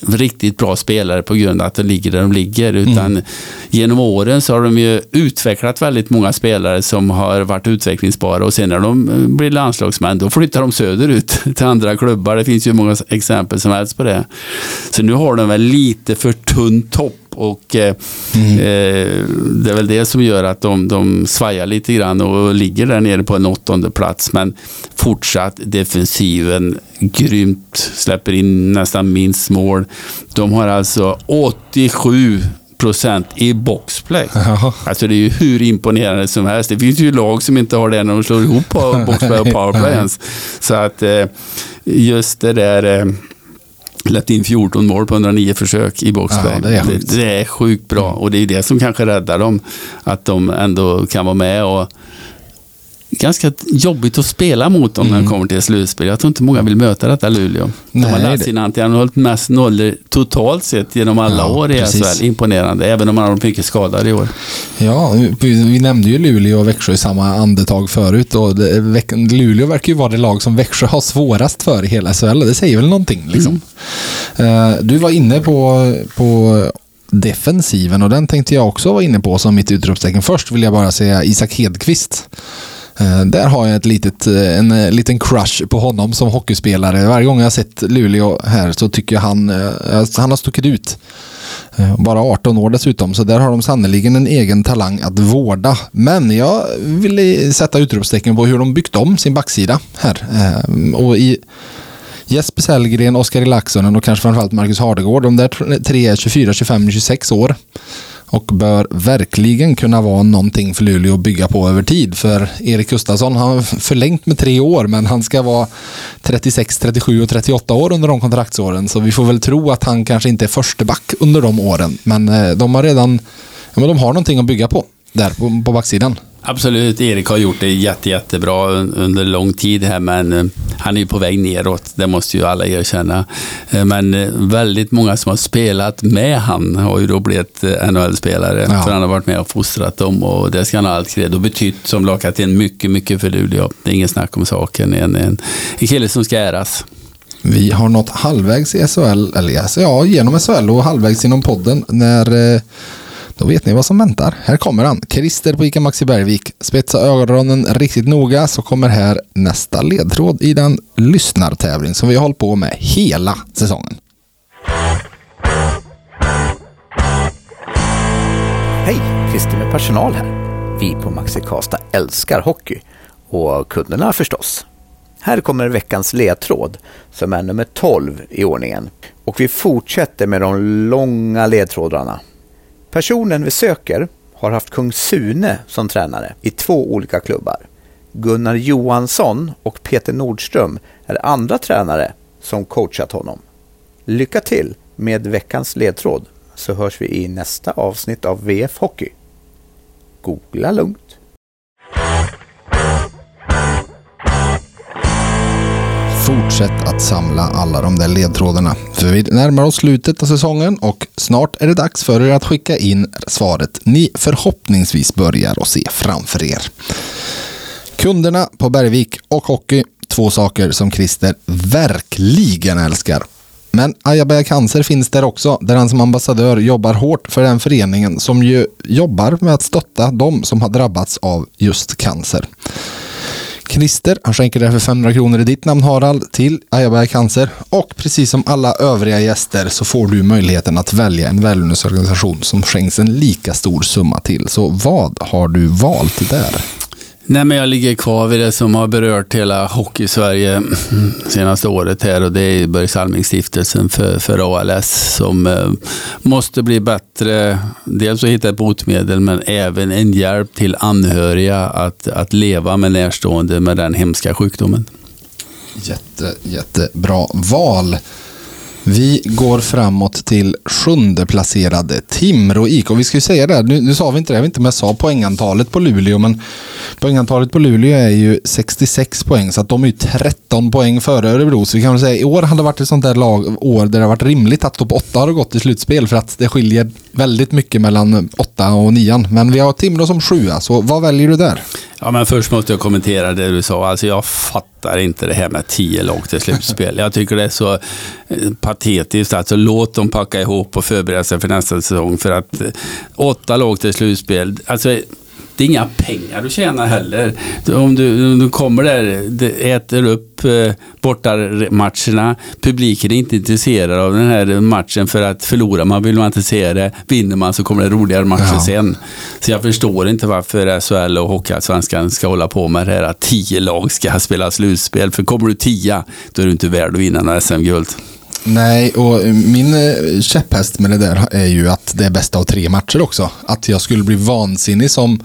riktigt bra spelare på grund av att de ligger där de ligger. Utan genom åren så har de ju utvecklat väldigt många spelare som har varit utvecklingsbara och sen när de eh, blir landslagsmän då flyttar de söderut *laughs* till andra klubbar. Det finns ju många exempel som helst på det. Så nu har de väl lite för tunn topp och eh, eh, det är väl det som gör att de, de svajar lite grann och ligger där nere på en åttonde plats. Men fortsatt defensiven grymt, släpper in nästan minst mål. De har alltså 87 procent i boxplay. Alltså det är ju hur imponerande som helst. Det finns ju lag som inte har det när de slår ihop på boxplay och *laughs* powerplay ens. Så att eh, just det där eh, Släppt in 14 mål på 109 försök i boxplay. Ja, det är det, det är sjukt bra och det är det som kanske räddar dem. Att de ändå kan vara med och ganska jobbigt att spela mot dem när de kommer till slutspel. Jag tror inte många vill möta detta Luleå. De har lärt det- sin anti. Har hållit mest nollor totalt sett genom alla Ja, år i. SHL. Imponerande, även om han har mycket skadade i år. Ja, vi, nämnde ju Luleå och Växjö i samma andetag förut och Luleå verkar ju vara det lag som Växjö har svårast för i hela SHL det säger väl någonting liksom. Eh, du var inne på, på defensiven och den tänkte jag också vara inne på som mitt utropstecken. Först vill jag bara säga Isak Hedqvist. Eh, där har jag ett litet, eh, en eh, liten crush på honom som hockeyspelare. Varje gång jag har sett Luleå här så tycker jag han, alltså, han har stuckit ut. Bara 18 år dessutom, så där har de sannerligen en egen talang att vårda. Men jag vill sätta utropstecken på hur de byggt om sin backsida här. Och i Jesper Sellgren, Oskar Laxonen och kanske framförallt Marcus Hardegård. De där tre är 24, 25, 26 år. Och bör verkligen kunna vara någonting för Luleå att bygga på över tid. För Erik Gustafsson har förlängt med tre år men han ska vara 36, 37 och 38 år under de kontraktsåren. Så vi får väl tro att han kanske inte är förste back under de åren. Men eh, de har redan ja, men de har någonting att bygga på där på, på backsidan. Absolut, Erik har gjort det jätte, jättebra un- under lång tid här, men eh, han är ju på väg neråt. Det måste ju alla erkänna. Eh, Men eh, väldigt många som har spelat med han har ju då blivit NHL-spelare. Ja. För han har varit med och fostrat dem och det ska han ha allt cred och betytt som lagkapten mycket, mycket för Luleå. Det är ingen snack om saken. En, en, en kille som ska äras. Vi har nått halvvägs i SHL, eller ja, genom SHL och halvvägs inom podden när, då vet ni vad som väntar. Här kommer han. Christer på ICA Maxi Bergvik. Spetsa ögonen riktigt noga så kommer här nästa ledtråd i den lyssnartävling som vi har hållit på med hela säsongen. Hej! Christer med personal här. Vi på Maxi Kasta älskar hockey. Och kunderna förstås. Här kommer veckans ledtråd som är nummer 12 i ordningen. Och vi fortsätter med de långa ledtrådarna. Personen vi söker har haft kung Sune som tränare i två olika klubbar. Gunnar Johansson och Peter Nordström är andra tränare som coachat honom. Lycka till med veckans ledtråd så hörs vi i nästa avsnitt av VF Hockey. Googla lugnt. Fortsätt att samla alla de där ledtrådarna. För vi närmar oss slutet av säsongen och snart är det dags för er att skicka in svaret ni förhoppningsvis börjar att se framför er. Kunderna på Bergvik och hockey, två saker som Christer verkligen älskar. Men Ayabaya Cancer finns där också, där han som ambassadör jobbar hårt för den föreningen som ju jobbar med att stötta de som har drabbats av just cancer. Christer, han skänker därför 500 kronor i ditt namn Harald till Ajabaja Cancer och precis som alla övriga gäster så får du möjligheten att välja en välgörenhetsorganisation som skänks en lika stor summa till. Så vad har du valt där? Nej, men jag ligger kvar vid det som har berört hela Hockey-Sverige senaste året här och det är Börje Salming-stiftelsen för, för ALS som eh, måste bli bättre. Dels att hitta ett botemedel men även en hjälp till anhöriga att, att leva med närstående med den hemska sjukdomen. Jätte, jättebra val. Vi går framåt till sjunde placerade Timrå IK. Vi ska ju säga det, nu, nu sa vi inte det, jag vet inte om jag sa poängantalet på Luleå, men poängantalet på Luleå är ju 66 poäng, så att de är ju 13 poäng före Örebro. Så vi kan väl säga i år hade det varit ett sånt där lag, år där det har varit rimligt att topp 8 har gått i slutspel, för att det skiljer väldigt mycket mellan 8 och 9. Men vi har Timrå som sjua, så vad väljer du där? Ja, men först måste jag kommentera det du sa. Alltså jag fattar inte det här med tio lag till slutspel. Jag tycker det är så eh, patetiskt. Alltså låt dem packa ihop och förbereda sig för nästa säsong. För att eh, åtta lag till slutspel. Alltså det är inga pengar du tjänar heller. Om du, om du kommer där, äter upp eh, bortamatcherna. Publiken är inte intresserad av den här matchen för att förlorar man vill man inte se det. Vinner man så kommer det roligare matcher ja. sen. Så jag förstår inte varför SHL och Hockeyallsvenskan ska hålla på med det här att tio lag ska spela slutspel. För kommer du tia, då är du inte värd att vinna några SM-guld. Nej, och min eh, käpphäst med det där är ju att det är bästa av tre matcher också. Att jag skulle bli vansinnig som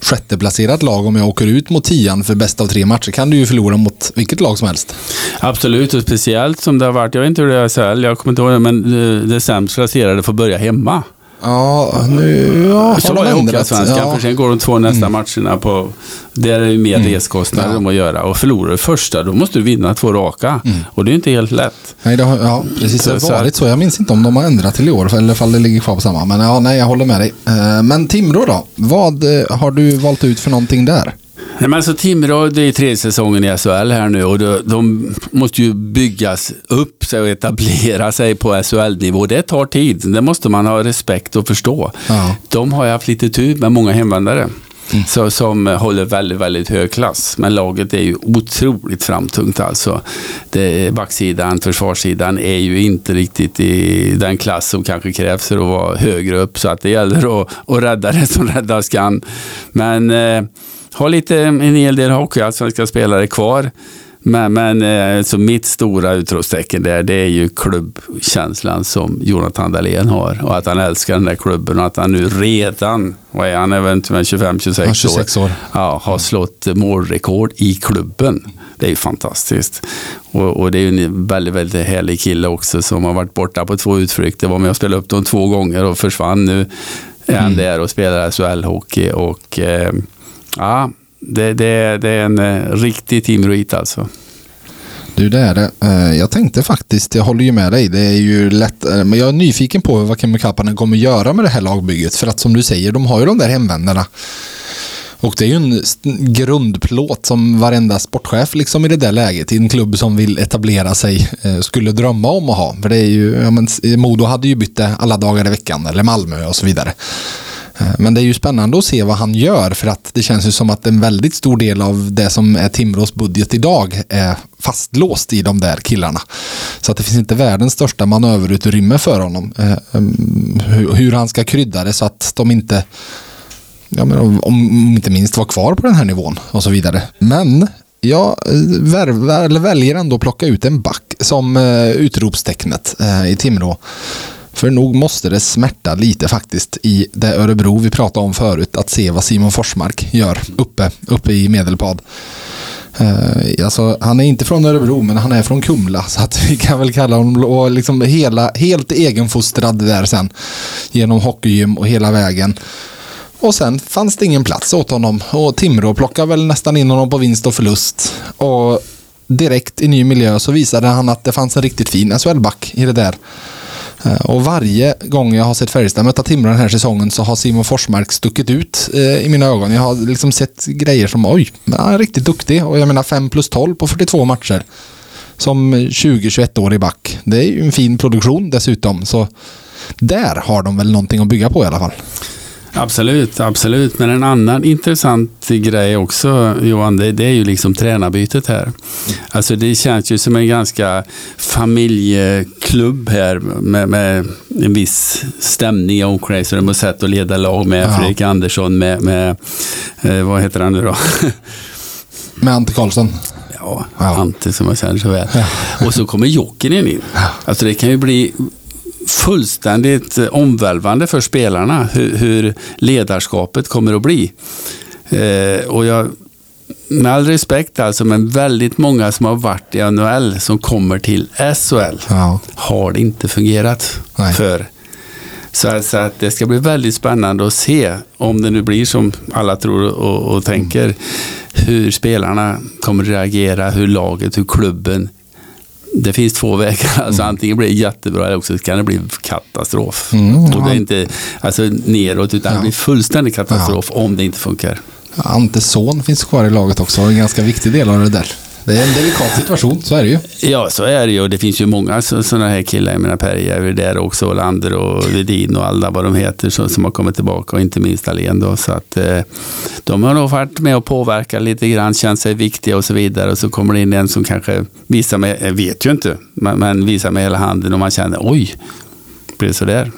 sjätteplacerat lag om jag åker ut mot tian för bästa av tre matcher kan du ju förlora mot vilket lag som helst. Absolut, och speciellt som det har varit, jag vet inte hur det är SHL, jag kommer inte ihåg det, men eh, det sämst placerade får börja hemma. Ja, nu ja, så var det Hockeyallsvenskan, ja. för sen går de två nästa mm. matcherna på... Där är det mer mm. reskostnader ja. att göra. Och förlorar du första, då måste du vinna två raka. Mm. Och det är inte helt lätt. Nej, det har, ja, precis. Så, det har varit så. Jag minns inte om de har ändrat till i år, eller om det ligger kvar på samma. Men ja, nej, jag håller med dig. Eh, men Timrå då? Vad eh, har du valt ut för någonting där? Nej, men alltså Timrå, det är tredje säsongen i SHL här nu och de, de måste ju byggas upp sig och etablera sig på SHL-nivå. Det tar tid, det måste man ha respekt och förstå. Ja. De har ju haft lite tur med många hemvändare. Mm. Så, som håller väldigt, väldigt hög klass. Men laget är ju otroligt framtungt alltså. Det, backsidan, försvarssidan är ju inte riktigt i den klass som kanske krävs för att vara högre upp. Så att det gäller att, att rädda det som räddas kan. Men eh, har lite, en hel del hockeyallsvenska spelare kvar. Men, men eh, så mitt stora utropstecken där, det är ju klubbkänslan som Jonathan Dahlén har. Och att han älskar den där klubben och att han nu redan, vad är han, eventuellt 25-26 år, 26 år. Ja, har slått målrekord i klubben. Det är ju fantastiskt. Och, och, det är ju en väldigt, väldigt härlig kille också som har varit borta på två utflykter. Var med och spelade upp dem två gånger och försvann. Nu är han mm. där och spelar SHL-hockey. Och, eh, Ja, det, det, det är en eh, riktig timroit alltså. Du, det är det. Eh, jag tänkte faktiskt, jag håller ju med dig, det är ju lätt, eh, men jag är nyfiken på vad Kemi Kapanen kommer göra med det här lagbygget. För att som du säger, de har ju de där hemvändarna. Och det är ju en grundplåt som varenda sportchef liksom i det där läget i en klubb som vill etablera sig eh, skulle drömma om att ha. För det är ju, ja, men, Modo hade ju bytt det alla dagar i veckan, eller Malmö och så vidare. Eh, men det är ju spännande att se vad han gör för att det känns ju som att en väldigt stor del av det som är Timrås budget idag är fastlåst i de där killarna. Så att det finns inte världens största manöverutrymme för honom. Eh, ehm, hur, han ska krydda det så att de inte ja, men om, om inte minst vara kvar på den här nivån och så vidare. Men jag eh, värvar, eller väljer ändå att plocka ut en back som eh, utropstecknet eh, i Timrå. För nog måste det smärta lite faktiskt i det Örebro vi pratade om förut att se vad Simon Forsmark gör uppe, uppe i Medelpad. Uh, alltså, han är inte från Örebro men han är från Kumla så att vi kan väl kalla honom och liksom hela, helt egenfostrad där sen. Genom hockeygym och hela vägen. Och sen fanns det ingen plats åt honom och Timrå plockade väl nästan in honom på vinst och förlust. Och direkt i ny miljö så visade han att det fanns en riktigt fin SHL-back i det där. Eh, och varje gång jag har sett Färjestad möta Timrå den här säsongen så har Simon Forsmark stuckit ut eh, i mina ögon. Jag har liksom sett grejer som oj, men han är riktigt duktig. Och jag menar 5 plus 12 på 42 matcher. Som 20-21-årig back. Det är ju en fin produktion dessutom. Så där har de väl någonting att bygga på i alla fall. Absolut, absolut. Men en annan intressant grej också, Johan, det, det är ju liksom tränarbytet här. Alltså det känns ju som en ganska familjeklubb här med, med en viss stämning i omklädningsrum och sätt att leda lag med Ja. Fredrik Andersson, med, med eh, vad heter han nu då? *laughs* Med Ante Karlsson. Ja, Ja. Ante som jag känner så väl. Och så kommer Jokinen in. Alltså det kan ju bli fullständigt eh, omvälvande för spelarna hur, hur ledarskapet kommer att bli. Eh, och jag, med all respekt alltså, men väldigt många som har varit i NHL som kommer till SHL Ja. har det inte fungerat Nej. för. Så, att- så att det ska bli väldigt spännande att se om det nu blir som alla tror och, och tänker. Hur spelarna kommer att reagera, hur laget, hur klubben. Det finns två vägar. *laughs* Alltså antingen blir det jättebra eller också kan det bli katastrof. Mm, och det ja. är inte alltså, neråt utan Ja. det blir fullständig katastrof om det inte funkar. Antes son finns kvar i laget också. En ganska viktig del av det där. Det är en delikat situation, så är det ju. Ja, så är det ju. Och det finns ju många sådana här killar. Jag menar Per är där också, Olander och Vedin och alla vad de heter som, som har kommit tillbaka och inte minst Alén då. Så att eh, de har nog varit med och påverkat lite grann, känt sig viktiga och så vidare. Och så kommer det in en som kanske visar med, vet ju inte, men, men visar med hela handen och man känner oj, blir det sådär?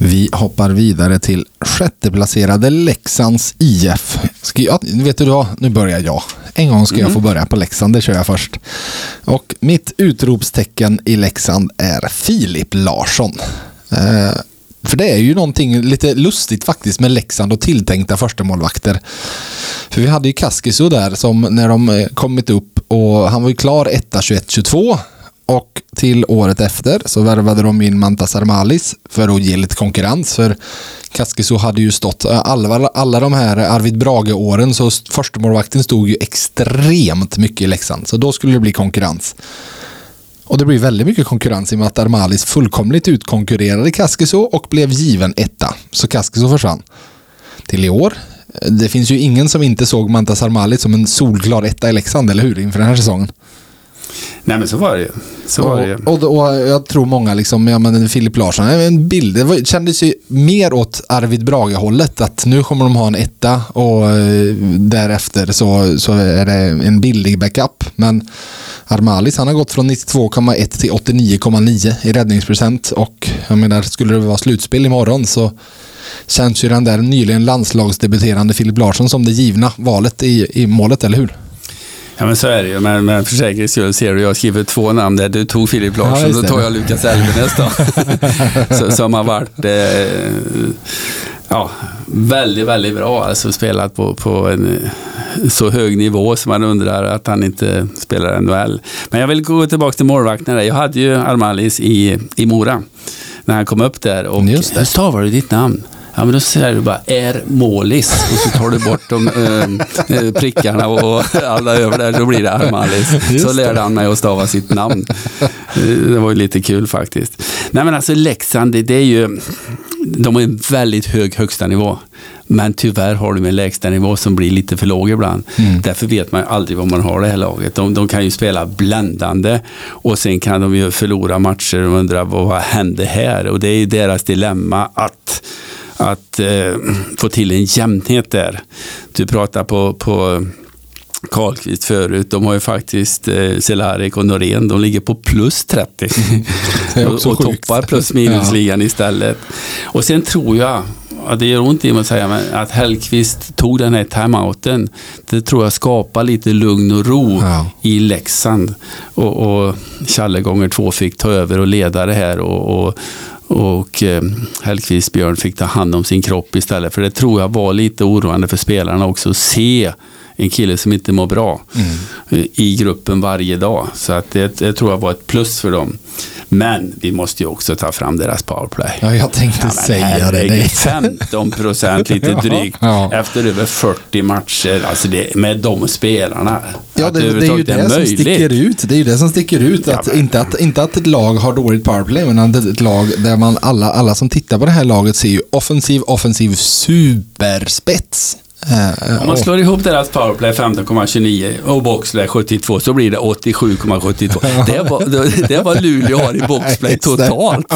Vi hoppar vidare till sjätteplacerade Leksands IF. Ska jag, vet du vad? Nu börjar jag. En gång ska jag få börja på Leksand, det kör jag först. Och mitt utropstecken i Leksand är Filip Larsson. Eh, för det är ju någonting lite lustigt faktiskt med Leksand och tilltänkta förstemålvakter. För vi hade ju Kaskiso där som när de eh, kommit upp och han var ju klar 1 21 22 och till året efter så värvade de in Mantas Armalis för att ge lite konkurrens. För Kaskiso hade ju stått, eh, alla, alla de här Arvid Brage-åren så förstemålvakten stod ju extremt mycket i Leksand. Så då skulle det bli konkurrens. Och det blir väldigt mycket konkurrens i och med att Armalis fullkomligt utkonkurrerade Kaskiso och blev given etta. Så Kaskiso försvann. Till i år. Eh, det finns ju ingen som inte såg Mantas Armalis som en solklar etta i Leksand, eller hur? Inför den här säsongen. Nej men så var det ju. Så var det. Och, och, och jag tror många, liksom, ja, men Filip Larsson, en bild, det var, kändes ju mer åt Arvid Brage-hållet. Att nu kommer de ha en etta och eh, därefter så, så är det en billig backup. Men Armalis, han har gått från 92,1 till 89,9 i räddningsprocent. Och jag menar, skulle det vara slutspel imorgon så känns ju den där nyligen landslagsdebuterande Filip Larsson som det givna valet i, i målet, eller hur? Ja men så är det ju. Men, men för säkerhets skull ser du, jag skriver två namn där. Du tog Filip Ja, Larsson, just då tar jag Lukas Elvenäs då. *laughs* Som har varit eh, ja, väldigt, väldigt bra. Alltså spelat på, på en eh, så hög nivå som man undrar att han inte spelar NHL. Men jag vill gå tillbaka till målvakten. där. Jag hade ju Armalis i, i Mora när han kom upp där. Och Just det. hur stavar du ditt namn? Ja, men då säger du bara är målis och så tar du bort de eh, eh, prickarna och alla över där så blir det Armalis. *laughs* Så lärde han mig att stava sitt namn. Eh, Det var ju lite kul faktiskt. Nej men alltså Leksand, det, det är ju de har en väldigt hög högsta nivå. Men tyvärr har de en lägsta nivå som blir lite för låg ibland. Mm. Därför vet man aldrig vad man har det här laget. De, de kan ju spela bländande och sen kan de ju förlora matcher och undra vad hände här? Och det är ju deras dilemma att att eh, få till en jämnhet där. Du pratar på, på Karlqvist förut. De har ju faktiskt eh, Cehlárik och Norén. De ligger på plus 30. *laughs* Det är och och toppar plus minusligan istället. Och sen tror jag, ja, det gör ont i mig att säga, men att Hellqvist tog den här timeouten. Det tror jag skapar lite lugn och ro Ja. i Leksand. Och, och Challe gånger två fick ta över och leda det här. Och, och, och eh, Hellkvist Björn fick ta hand om sin kropp istället. För det tror jag var lite oroande för spelarna också. att Se en kille som inte mår bra eh, i gruppen varje dag. Så att det, det tror jag var ett plus för dem. Men vi måste ju också ta fram deras powerplay. Ja, jag tänkte men säga det. herregud, det. 15 procent lite *laughs* Ja, drygt ja. efter över 40 matcher. Alltså det, med de spelarna. Ja, det, det är ju det som sticker ut. Det är ju det som sticker ut. Ja, Att, men- inte, att, inte att ett lag har dåligt powerplay, men att ett lag där man alla, alla som tittar på det här laget ser ju offensiv, offensiv superspets. Eh, Om man slår ihop deras powerplay 15,29 och boxplay 72 så blir det 87,72. Det var, det, var Luleå har i *laughs* boxplay totalt.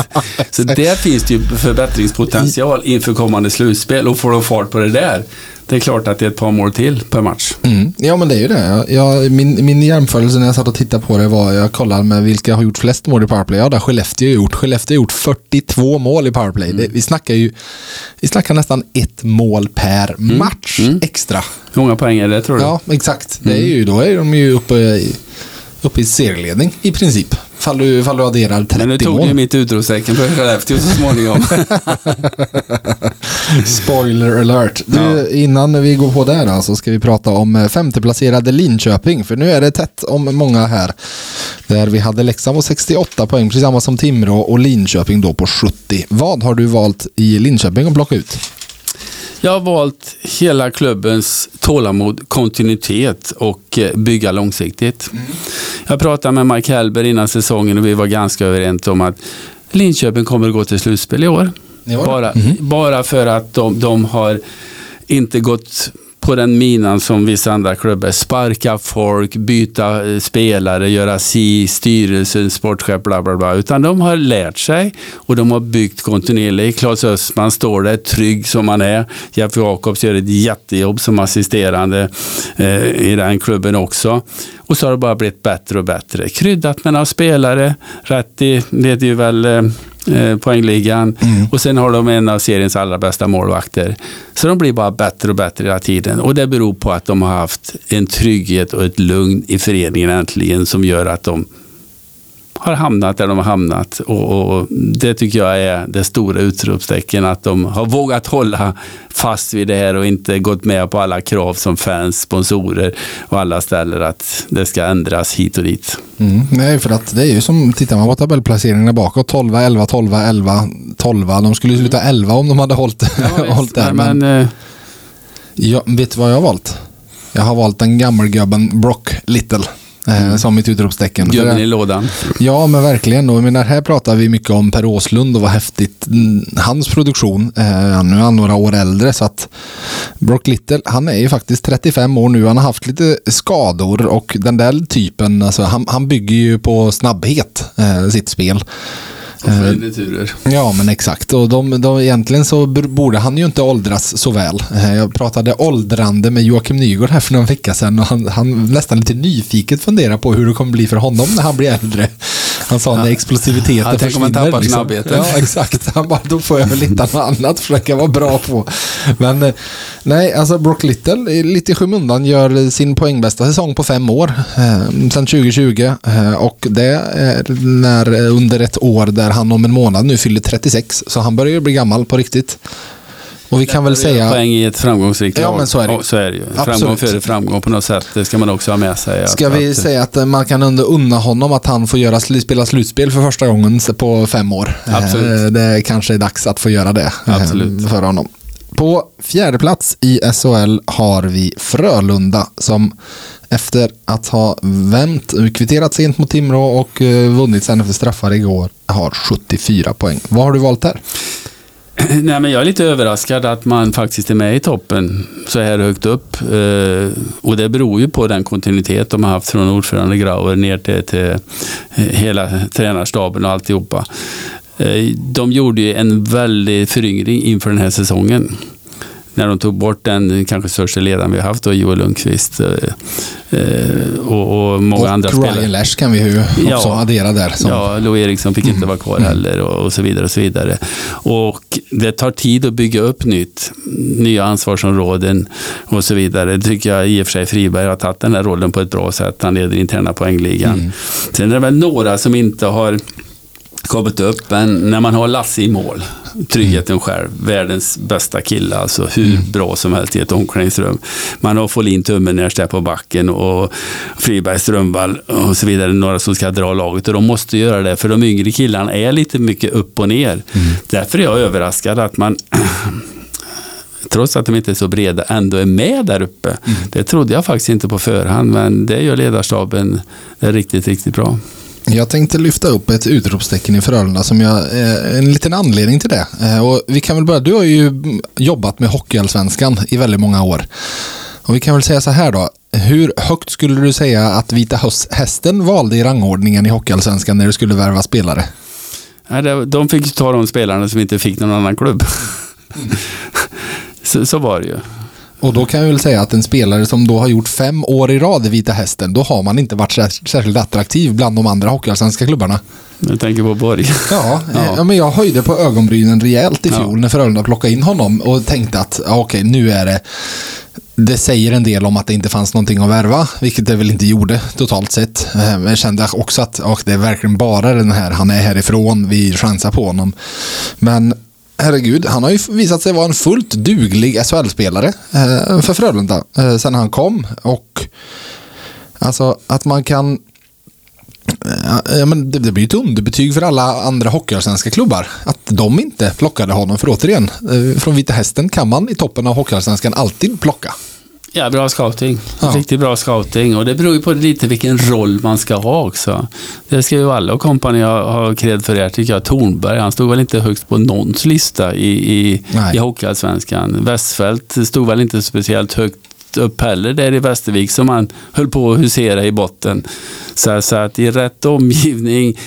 Så där finns det ju förbättringspotential inför kommande slutspel och får de fart på det där. Det är klart att det är ett par mål till per match. Mm. Ja, men det är ju det. Jag, min, min jämförelse när jag satt och tittade på det var, jag kollade med vilka har gjort flest mål i powerplay. Ja, det har Skellefteå gjort. Skellefteå har gjort 42 mål i powerplay. Det, vi snackar ju, vi snackar nästan ett mål per match extra. Hur många poäng är det tror du? Ja, exakt. Det är ju, då är de ju uppe i, uppe i serieledning i princip. Fall du, fall du adderar 30 Men nu tog mål. du mitt utropstecken för Skellefteå så småningom. *laughs* Spoiler alert. Du, Innan vi går på det då, så ska vi prata om eh, femteplacerade Linköping. För nu är det tätt om många här. Där vi hade Leksand på 68 poäng, precis samma som Timrå och Linköping då på 70. Vad har du valt i Linköping att plocka ut? Jag har valt hela klubbens tålamod, kontinuitet och eh, bygga långsiktigt. Jag pratade med Mike Hellberg innan säsongen och vi var ganska överens om att Linköping kommer att gå till slutspel i år. Bara, bara för att de, de har inte gått på den minan som vissa andra klubbar. Sparka folk, byta eh, spelare, göra si, styrelsen, sportchef, bla bla bla. Utan de har lärt sig och de har byggt kontinuerligt. Claes Östman står där trygg som han är. Jeff Jakobs gör ett jättejobb som assisterande eh, i den klubben också. Och så har det bara blivit bättre och bättre. Kryddat med några spelare. Rätti leder ju väl eh, eh, poängligan. Och sen har de en av seriens allra bästa målvakter. Så de blir bara bättre och bättre hela tiden. Och det beror på att de har haft en trygghet och ett lugn i föreningen äntligen som gör att de har hamnat där de har hamnat. Och, och det tycker jag är det stora utropstecken. Att de har vågat hålla fast vid det här och inte gått med på alla krav som fans, sponsorer och alla ställer att det ska ändras hit och dit. Mm, nej, för att det är ju som, tittar man på tabellplaceringarna bakåt, 12, 11, 12, 11, 12. De skulle ju sluta 11 om de hade hållit, *laughs* hållit där. Men, men, eh, Ja, vet du vad jag har valt? Jag har valt den gammelgubben Brock Little. Eh, som mitt utropstecken. Det- i lådan. Ja, men verkligen. Och jag menar, här pratar vi mycket om Per Åslund och vad häftigt mm, hans produktion. Eh, nu är han några år äldre så att Brock Little, han är ju faktiskt 35 år nu. Han har haft lite skador och den där typen, alltså, han, han bygger ju på snabbhet, eh, sitt spel. Och följeturer. Ja, men exakt. Och de, de, egentligen så borde han ju inte åldras så väl. Eh, Jag pratade åldrande med Joakim Nygård här för någon vecka sedan och han, han nästan lite nyfiket funderar på hur det kommer bli för honom när han blir äldre. Han sa när explosiviteten Ja, tänk om försvinner. tappar snabbheten. Ja, exakt. Han bara, då får jag väl hitta något annat att försöka vara bra på. Men eh, nej, alltså Brock Little, lite i skymundan, gör sin poängbästa säsong på fem år. Eh, sedan 2020. Eh, och det är när, eh, under ett år där han om en månad nu fyller 36. Så han börjar ju bli gammal på riktigt. Och vi kan väl säga... Poäng i ett framgångsrikt Ja, lag. men så är det. Ja, så är det ju. Absolut. Framgång före framgång på något sätt. Det ska man också ha med sig. Ska att, vi att, säga att man kan unna honom att han får göra, spela slutspel för första gången på fem år? Absolut. Eh, Det kanske är dags att få göra det eh, Absolut. för honom. På fjärde plats i SHL har vi Frölunda som efter att ha vänt, kvitterat sent mot Timrå och eh, vunnit sen efter straffar igår har 74 poäng. Vad har du valt där? *clears throat* Nej, men jag är lite överraskad att man faktiskt är med i toppen så här högt upp. Eh, och det beror ju på den kontinuitet de har haft från ordförande Grauer ner till, till eh, hela tränarstaben och alltihopa. Eh, de gjorde ju en väldig föryngring inför den här säsongen när de tog bort den kanske största ledaren vi har haft, då, Joel Lundqvist eh, eh, och, och, många och andra Ryan spelare. Lash kan vi ju också Ja. addera där. Som, Ja, Lou Eriksson fick inte vara kvar heller och, och så vidare. Och så vidare. Och det tar tid att bygga upp nytt, nya ansvarsområden och så vidare. Det tycker jag i och för sig Friberg har tagit den här rollen på ett bra sätt. Han leder interna poängligan. Sen är det väl några som inte har kommit upp, men när man har Lasse i mål, tryggheten själv, världens bästa kille, alltså hur bra som helst i ett omklädningsrum. Man har Folin Tummenäs där på backen och Friberg Strömvall och så vidare, några som ska dra laget och de måste göra det, för de yngre killarna är lite mycket upp och ner. Därför är jag överraskad att man *clears throat* trots att de inte är så breda, ändå är med där uppe. Det trodde jag faktiskt inte på förhand, men det gör ledarstaben det är riktigt, riktigt bra. Jag tänkte lyfta upp ett utropstecken i Frölunda som jag, eh, en liten anledning till det. Eh, och vi kan väl börja, du har ju jobbat med Hockeyallsvenskan i väldigt många år. Och vi kan väl säga så här då. Hur högt skulle du säga att Vita Hästen valde i rangordningen i Hockeyallsvenskan när du skulle värva spelare? De fick ta de spelarna som inte fick någon annan klubb. *laughs* så, så var det ju. Och då kan jag väl säga att en spelare som då har gjort fem år i rad i Vita Hästen, då har man inte varit sär- särskilt attraktiv bland de andra hockeyallsvenska klubbarna. Jag tänker på Borg. Ja, *laughs* Ja. ja. men jag höjde på ögonbrynen rejält i Ja. fjol när Frölunda plockade in honom och tänkte att ja, okej, nu är det det säger en del om att det inte fanns någonting att värva, vilket det väl inte gjorde totalt sett. Eh, Men jag kände också att och det är verkligen bara den här, han är härifrån, vi chansar på honom. Men herregud, han har ju visat sig vara en fullt duglig SHL-spelare eh, för Frölunda eh, sen han kom. Och alltså att man kan eh, Ja, men det, det blir ett underbetyg för alla andra hockeyallsvenska klubbar. Att de inte plockade honom. För återigen, eh, från Vita Hästen kan man i toppen av hockeyallsvenskan alltid plocka. Ja, bra scouting. Ja. Riktigt bra scouting. Och det beror ju på lite vilken roll man ska ha också. Det ska ju alla och kompani ha, ha cred för er, tycker jag. Tornberg, han stod väl inte högst på någons lista i, i, Nej. i Hockeyallsvenskan. Westfält stod väl inte speciellt högt upp heller där i Västervik som han höll på att husera i botten. Så, så att i rätt omgivning,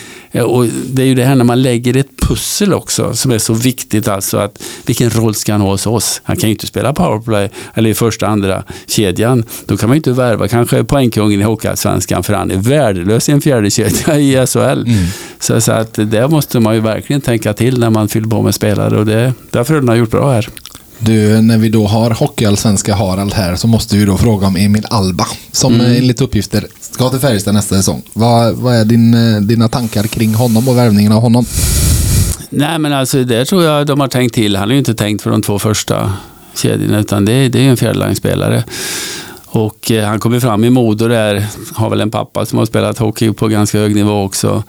och det är ju det här när man lägger ett pussel också som är så viktigt alltså att vilken roll ska han ha hos oss? Han kan ju inte spela powerplay eller i första andra kedjan. Då kan man ju inte värva kanske poängkungen i Hockeyallsvenskan för han är värdelös i en fjärde kedja i SHL. Så, så att det måste man ju verkligen tänka till när man fyller på med spelare och det, det har Frölunda gjort bra här. Du, när vi då har hockeyallsvenska Harald här så måste vi då fråga om Emil Alba. Som eh, enligt uppgifter ska till Färjestad nästa säsong. Vad, vad är din, eh, dina tankar kring honom och värvningen av honom? Nej men alltså det tror jag de har tänkt till. Han är ju inte tänkt för de två första kedjorna utan det, det är ju en fjärdelinespelare. Och eh, han kommer fram i Modo där, har väl en pappa som har spelat hockey på ganska hög nivå också.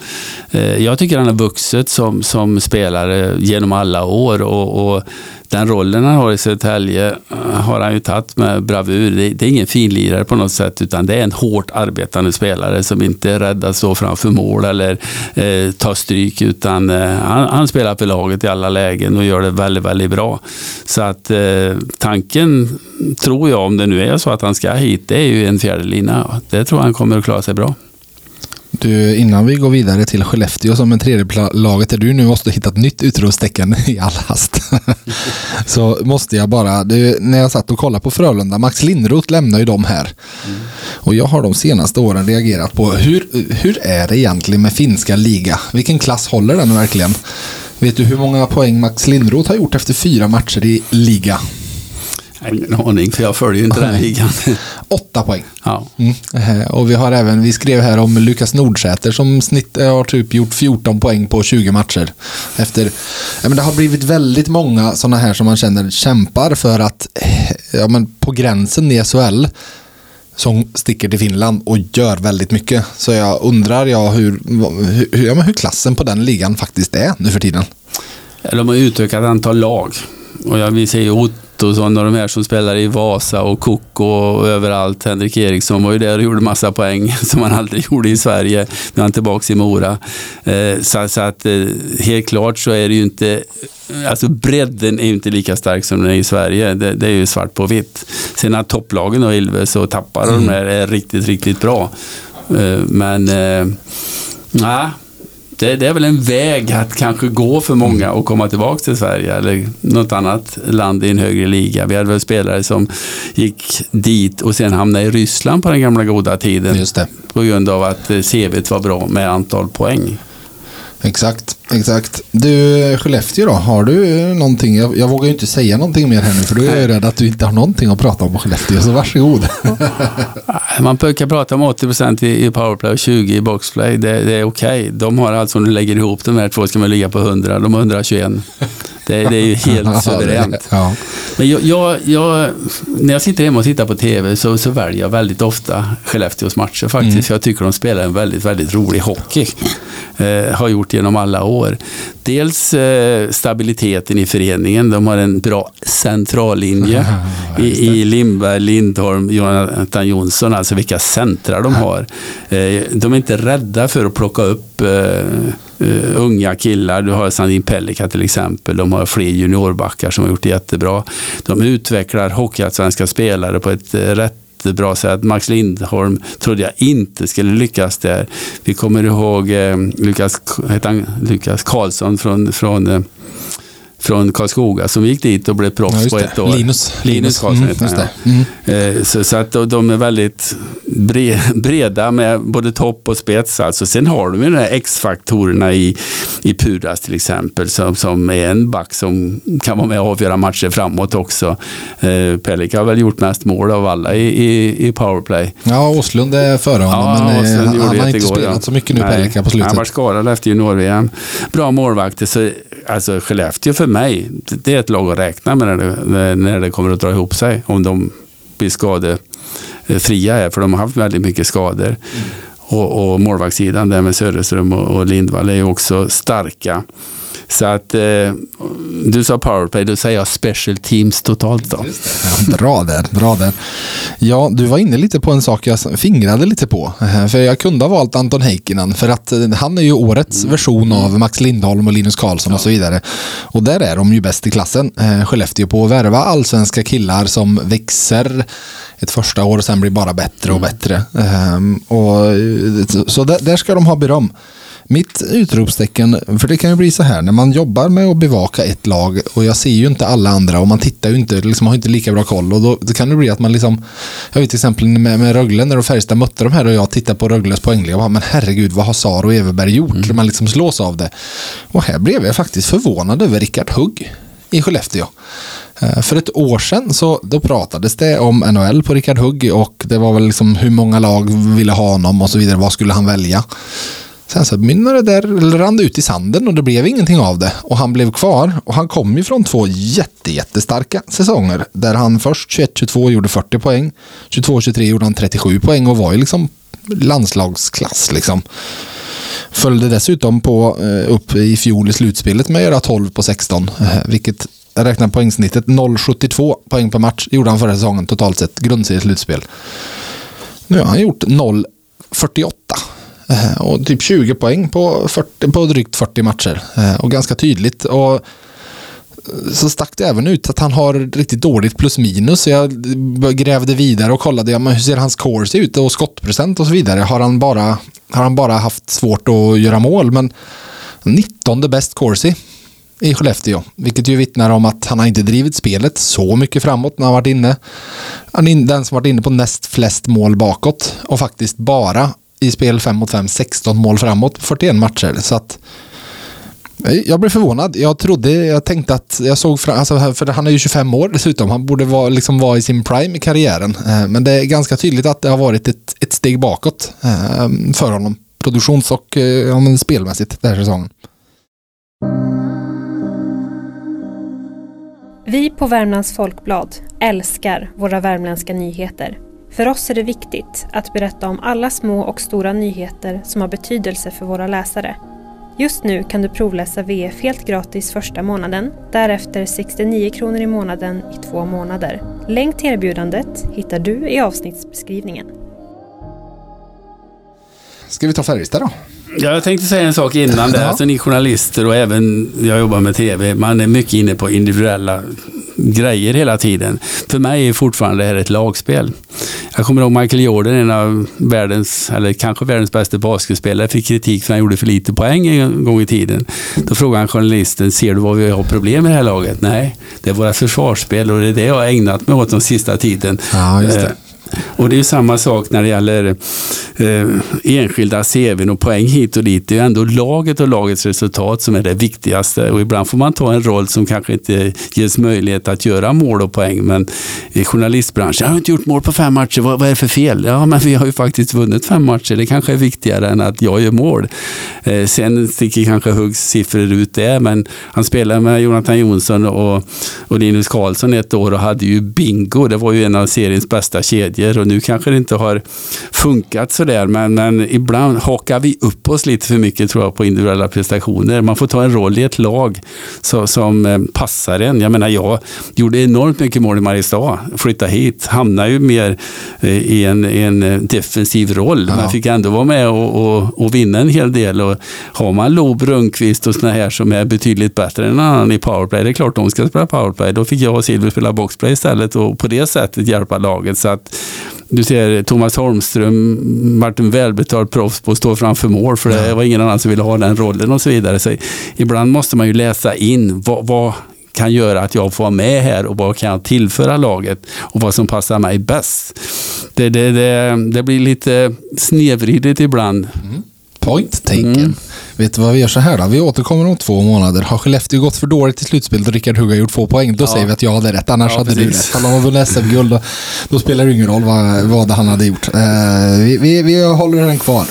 Eh, jag tycker han har vuxit som, som spelare genom alla år och, och den rollen han har i Södertälje eh, har han ju tagit med bravur. Det, det är ingen finlirare på något sätt utan det är en hårt arbetande spelare som inte är rädd att stå framför mål eller eh, ta stryk utan eh, han, han spelar för laget i alla lägen och gör det väldigt, väldigt bra. Så att eh, tanken tror jag, om det nu är så att han ska hit, det är ju en fjärdelina. Det tror jag han kommer att klara sig bra. Du, innan vi går vidare till Skellefteå som en tredje laget där du nu måste hitta ett nytt utropstecken *laughs* i all hast. *laughs* så måste jag bara, du, när jag satt och kollade på Frölunda, Max Lindroth lämnar ju dem här. Och jag har de senaste åren reagerat på hur, hur är det egentligen med finska liga? Vilken klass håller den verkligen? Vet du hur många poäng Max Lindroth har gjort efter fyra matcher i liga? Jag har ingen aning, för jag följer ju inte den ligan. *laughs* Åtta poäng. ja. Mm. Eh, Och vi har även, vi skrev här om Lukas Nordsäter som snitt eh, har typ gjort 14 poäng på 20 matcher. Efter, ja, men det har blivit väldigt många sådana här som man känner kämpar för att, eh, ja men på gränsen i SHL som sticker till Finland och gör väldigt mycket. Så jag undrar jag hur, hur, ja, men hur klassen på den ligan faktiskt är nu för tiden. De har utökat antal lag. Och jag, vi ser ju Ottosson och de här som spelar i Vasa och Koko och överallt. Henrik Eriksson var ju där och gjorde massa poäng *laughs* som han aldrig *laughs* gjorde i Sverige. Nu är han tillbaka i Mora. Eh, så, så att eh, helt klart så är det ju inte Alltså bredden är ju inte lika stark som den är i Sverige. Det, det är ju svart på vitt. Sen att topplagen och Ilves och Tappara mm. de är, är riktigt, riktigt bra. Eh, men nej, det, det, är väl en väg att kanske gå för många och komma tillbaka till Sverige eller något annat land i en högre liga. Vi hade väl spelare som gick dit och sen hamnade i Ryssland på den gamla goda tiden. Just det. På grund av att eh, CVt var bra med antal poäng. Exakt, exakt. Du, Skellefteå då, har du någonting? Jag, jag vågar ju inte säga någonting mer här nu för då är jag rädd att du inte har någonting att prata om på Skellefteå, så varsågod. Man brukar prata om 80% i, i powerplay och 20% i boxplay. Det, det är okej. Okay. De har alltså, om du lägger ihop de här två, ska man ligga på 100. De har 121. Det, det är ju helt *laughs* suveränt. Ja. Men jag, jag, jag, när jag sitter hemma och tittar på TV så, så väljer jag väldigt ofta Skellefteås matcher faktiskt. Mm. Jag tycker de spelar en väldigt, väldigt rolig hockey. Eh, har gjort genom alla år. Dels eh, stabiliteten i föreningen. De har en bra centrallinje *laughs* i, i Lindberg, Lindholm, Jonathan Jonsson. Alltså vilka centra de har. Eh, de är inte rädda för att plocka upp Uh, unga killar. Du har Sandin Pellika till exempel. De har fler juniorbackar som har gjort det jättebra. De utvecklar hockeyallsvenska spelare på ett uh, rätt bra sätt. Max Lindholm trodde jag inte skulle lyckas där. Vi kommer ihåg eh, Lukas, Lukas Karlsson från, från eh, från Karlskoga som gick dit och blev proffs ja, på ett år. Linus. Linus Karlsson mm, han, ja. mm. så, så, att de är väldigt *laughs* breda med både topp och spets. Alltså. Sen har de ju de här X-faktorerna i, i Puras till exempel som, som är en back som kan vara med och avgöra matcher framåt också. Eh, Pelika har väl gjort mest mål av alla i, i, i powerplay. Ja, Åslund är före honom ja, men eh, han, han har inte spelat ja. så mycket nu Pelika på slutet. Han var skadad efter junior-VM. Bra målvakter. Så, alltså Skellefteå för mig, det är ett lag att räkna med när det, när det kommer att dra ihop sig. Om de blir skadefria här, för de har haft väldigt mycket skador. Mm. Och, och målvaktssidan där med Söderström och, och Lindvall är ju också starka. Så att eh, du sa powerplay, då säger jag special teams totalt då. Ja, bra där, bra där. Ja, du var inne lite på en sak jag fingrade lite på. Eh, för jag kunde ha valt Anton Heikkinen för att eh, han är ju årets mm. version av Max Lindholm och Linus Karlsson ja. och så vidare. Och där är de ju bäst i klassen. Eh, Skellefteå på att värva allsvenska killar som växer ett första år och sen blir bara bättre och mm. bättre. Um, och, så där, där ska de ha beröm. Mitt utropstecken, för det kan ju bli så här när man jobbar med att bevaka ett lag och jag ser ju inte alla andra och man tittar ju inte, liksom har inte lika bra koll och då, då kan det bli att man liksom, jag vet till exempel med, med Rögle när Färjestad mötte de här och jag tittar på Rögles poängliga och bara, men herregud vad har Sar och Everberg gjort? Mm. Man liksom slås av det. Och här blev jag faktiskt förvånad över Rickard Hugg i Skellefteå. Eh, för ett år sedan så då pratades det om NHL på Rickard Hugg och det var väl liksom hur många lag ville ha honom och så vidare. Vad skulle han välja? Sen så mynnade det där, eller rann ut i sanden och det blev ingenting av det. Och han blev kvar och han kom ju från två jätte, jättestarka säsonger. Där han först 21-22 gjorde 40 poäng. 22-23 gjorde han 37 poäng och var ju liksom landslagsklass liksom. Följde dessutom på eh, upp i fjol i slutspelet med att göra 12 på 16. Eh, vilket räknar poängsnittet 0,72 poäng per match gjorde han förra säsongen totalt sett. Grundserieslutspel. Nu har han gjort 0,48 Eh, och typ 20 poäng på, 40, på drygt 40 matcher. Eh, och ganska tydligt. Och eh, så stack det även ut att han har riktigt dåligt plus minus. Jag grävde vidare och kollade ja, men hur ser hans corsi ut och skottprocent och så vidare. Har han bara, har han bara haft svårt att göra mål? Men 19 bäst corsi i Skellefteå. Vilket ju vittnar om att han har inte drivit spelet så mycket framåt när han varit inne. Han är den som varit inne på näst flest mål bakåt och faktiskt bara i spel 5 mot 5 16 mål framåt på 41 matcher. Så att eh, jag blev förvånad. Jag trodde, jag tänkte att jag såg fram, alltså, för han är ju 25 år dessutom. Han borde vara, liksom vara i sin prime i karriären. Eh, men det är ganska tydligt att det har varit ett, ett steg bakåt eh, för honom. Produktions och ja, spelmässigt den här säsongen. Vi på Värmlands Folkblad älskar våra värmländska nyheter. För oss är det viktigt att berätta om alla små och stora nyheter som har betydelse för våra läsare. Just nu kan du provläsa VF helt gratis första månaden, därefter 69 kronor i månaden i två månader. Länk till erbjudandet hittar du i avsnittsbeskrivningen. Ska vi ta Färjestad då? Ja, jag tänkte säga en sak innan det. Ja. Alltså, ni journalister och även jag jobbar med tv, man är mycket inne på individuella grejer hela tiden. För mig är fortfarande det här ett lagspel. Jag kommer ihåg Michael Jordan, en av världens, eller kanske världens bästa basketspelare, fick kritik för att han gjorde för lite poäng en gång i tiden. Då frågade han journalisten, ser du vad vi har problem med det här laget? Nej, det är våra försvarsspel och det är det jag har ägnat mig åt den sista tiden. Ja, just det. Och det är ju samma sak när det gäller eh, enskilda CVn och poäng hit och dit. Det är ju ändå laget och lagets resultat som är det viktigaste. Och ibland får man ta en roll som kanske inte ges möjlighet att göra mål och poäng. Men i journalistbranschen, jag har inte gjort mål på fem matcher, vad, vad är det för fel? Ja, men vi har ju faktiskt vunnit fem matcher. Det kanske är viktigare än att jag gör mål. Eh, sen sticker kanske Huggs siffror ut där, men han spelade med Jonathan Jonsson och, och Linus Karlsson ett år och hade ju bingo. Det var ju en av seriens bästa kedjor och nu kanske det inte har funkat sådär, men, men ibland hakar vi upp oss lite för mycket tror jag på individuella prestationer. Man får ta en roll i ett lag så, som eh, passar en. Jag menar, jag gjorde enormt mycket mål i Mariestad, flyttade hit, hamnade ju mer eh, i en, en eh, defensiv roll, Ja. men fick ändå vara med och, och, och vinna en hel del. Och har man Lob, Rönnqvist och såna här som är betydligt bättre än annan i powerplay, det är klart de ska spela powerplay. Då fick jag och Silver spela boxplay istället och på det sättet hjälpa laget. Så att du ser Thomas Holmström, vart en välbetald proffs på att stå framför mål för det var ingen annan som ville ha den rollen och så vidare. Så ibland måste man ju läsa in vad, vad kan göra att jag får vara med här och vad kan jag tillföra laget och vad som passar mig bäst. Det, det, det, det blir lite snedvridet ibland. Point taken. Mm. Vet du vad vi gör så här då? Vi återkommer om två månader. Har Skellefteå gått för dåligt i slutspelet och Rickard Hugg har gjort två poäng, då säger vi att jag hade rätt. Annars Ja, hade du rätt. Om de har vunnit SM-guld, då, då spelar det ingen roll vad, vad han hade gjort. Eh, vi, vi, vi håller den kvar.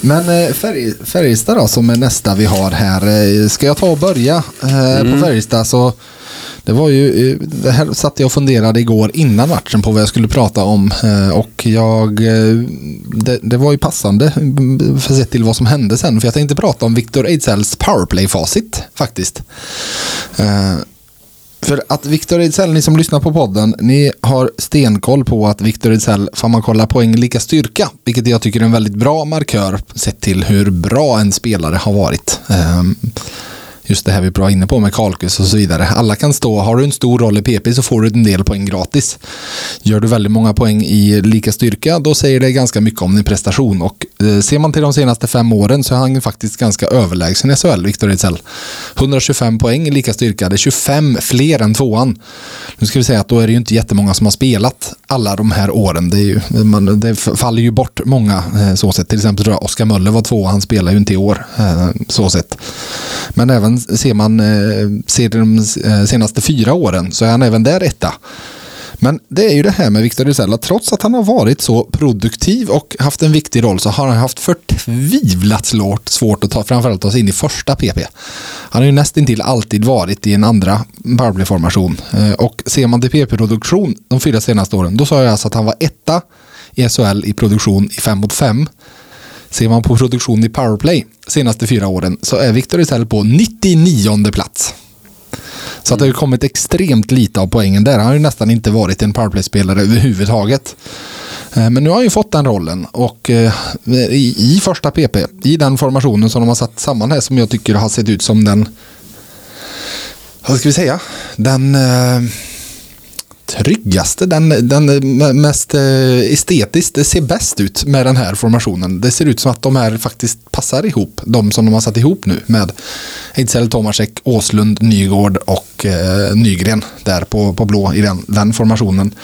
Men eh, Färg, Färjestad då, som är nästa vi har här. Eh, ska jag ta och börja Mm. på Färjestad så det var ju, eh, det här satt jag och funderade igår innan matchen på vad jag skulle prata om eh, och jag, eh, det, det var ju passande för sett till vad som hände sen för jag tänkte prata om Victor Ejdsells powerplay-facit faktiskt. För att Victor Ejdsell, ni som lyssnar på podden, ni har stenkoll på att Victor Ejdsell får man kolla poäng lika styrka, vilket jag tycker är en väldigt bra markör sett till hur bra en spelare har varit. Just det här vi var inne på med kalkus och så vidare. Alla kan stå, har du en stor roll i PP så får du en del poäng gratis. Gör du väldigt många poäng i lika styrka, då säger det ganska mycket om din prestation. Och eh, ser man till de senaste fem åren så är han faktiskt ganska överlägsen i SHL, Victor Ejdsell. 125 poäng i lika styrka, det är 25 fler än tvåan. Nu ska vi säga att då är det ju inte jättemånga som har spelat alla de här åren. Det, är ju, man, det faller ju bort många eh, så sett. Till exempel tror jag Oskar Möller var tvåa, han spelar ju inte i år eh, så sett. Men även ser man eh, ser de eh, senaste fyra åren så är han även där etta. Men det är ju det här med Victor Rizella. Trots att han har varit så produktiv och haft en viktig roll så har han haft förtvivlat svårt, svårt att ta, framförallt ta sig in i första PP. Han har ju nästintill alltid varit i en andra powerplay-formation. Eh, och ser man till PP-produktion de fyra senaste åren, då sa jag alltså att han var etta i SHL i produktion i 5 mot 5. Ser man på produktion i powerplay senaste fyra åren så är Victor Rizell på 99 plats. Så att det har ju kommit extremt lite av poängen där. Han har ju nästan inte varit en powerplay-spelare överhuvudtaget. Eh, men nu har han ju fått den rollen och eh, i, i första PP, i den formationen som de har satt samman här som jag tycker har sett ut som den, vad ska vi säga, den eh, tryggaste, den, den mest eh, estetiskt, det ser bäst ut med den här formationen. Det ser ut som att de här faktiskt passar ihop, de som de har satt ihop nu med Ejdsell, Tomasek, Åslund, Nygård och eh, Nygren där på, på blå i den, den formationen.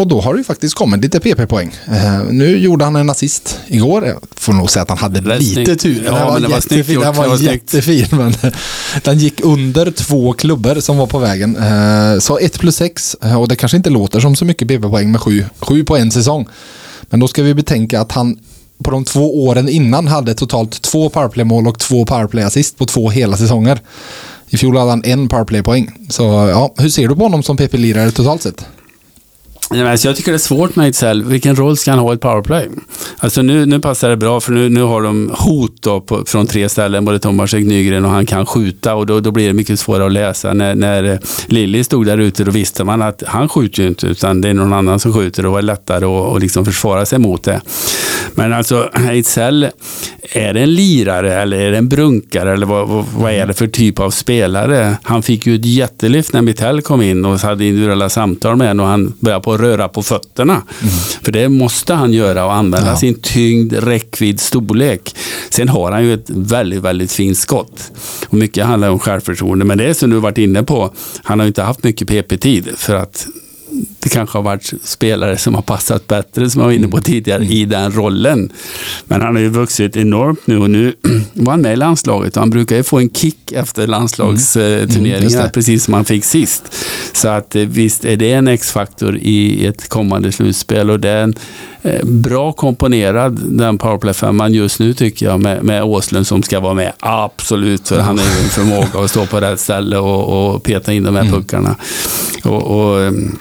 Och då har det ju faktiskt kommit lite PP-poäng. Eh, nu gjorde han en assist igår. Jag får nog säga att han hade lite snyggt. tur. Ja, den var men det var jättefin. Den var, var jättefin. Men *laughs* den gick under två klubbor som var på vägen. Eh, så 1 plus 6. Och det kanske inte låter som så mycket PP-poäng med 7. 7 på en säsong. Men då ska vi betänka att han på de två åren innan hade totalt två powerplay-mål och två powerplay-assist på två hela säsonger. I fjol hade han en powerplay-poäng. Så ja, hur ser du på honom som PP-lirare totalt sett? Alltså jag tycker det är svårt med Ejdsell. Vilken roll ska han ha i ett powerplay? Alltså nu, nu passar det bra för nu, nu har de hot då på, från tre ställen, både Tomasek, Nygren och han kan skjuta och då, då blir det mycket svårare att läsa. När, när eh, Lilly stod där ute då visste man att han skjuter ju inte utan det är någon annan som skjuter och var lättare att och liksom försvara sig mot det. Men alltså *clears throat* Ejdsell, är det en lirare eller är det en brunkare eller vad, vad, vad, är det för typ av spelare? Han fick ju ett jättelyft när Mitell kom in och hade individuella samtal med honom och han började på röra på fötterna. Mm. För det måste han göra och använda ja. sin tyngd, räckvidd, storlek. Sen har han ju ett väldigt, väldigt fint skott. Och mycket handlar om självförtroende. Men det är som du varit inne på, han har inte haft mycket PP-tid för att det kanske har varit spelare som har passat bättre, som jag var inne på tidigare, i den rollen. Men han har ju vuxit enormt nu och nu *clears throat* var han med i landslaget och han brukar ju få en kick efter landslagsturneringar, mm. precis som han fick sist. Så att eh, visst är det en X-faktor i ett kommande slutspel och det är en eh, bra komponerad den powerplay-femman just nu tycker jag med, med Åslund som ska vara med. Absolut, för han har ju en förmåga att stå på rätt ställe och, och peta in de här mm. puckarna. Och, och ehm,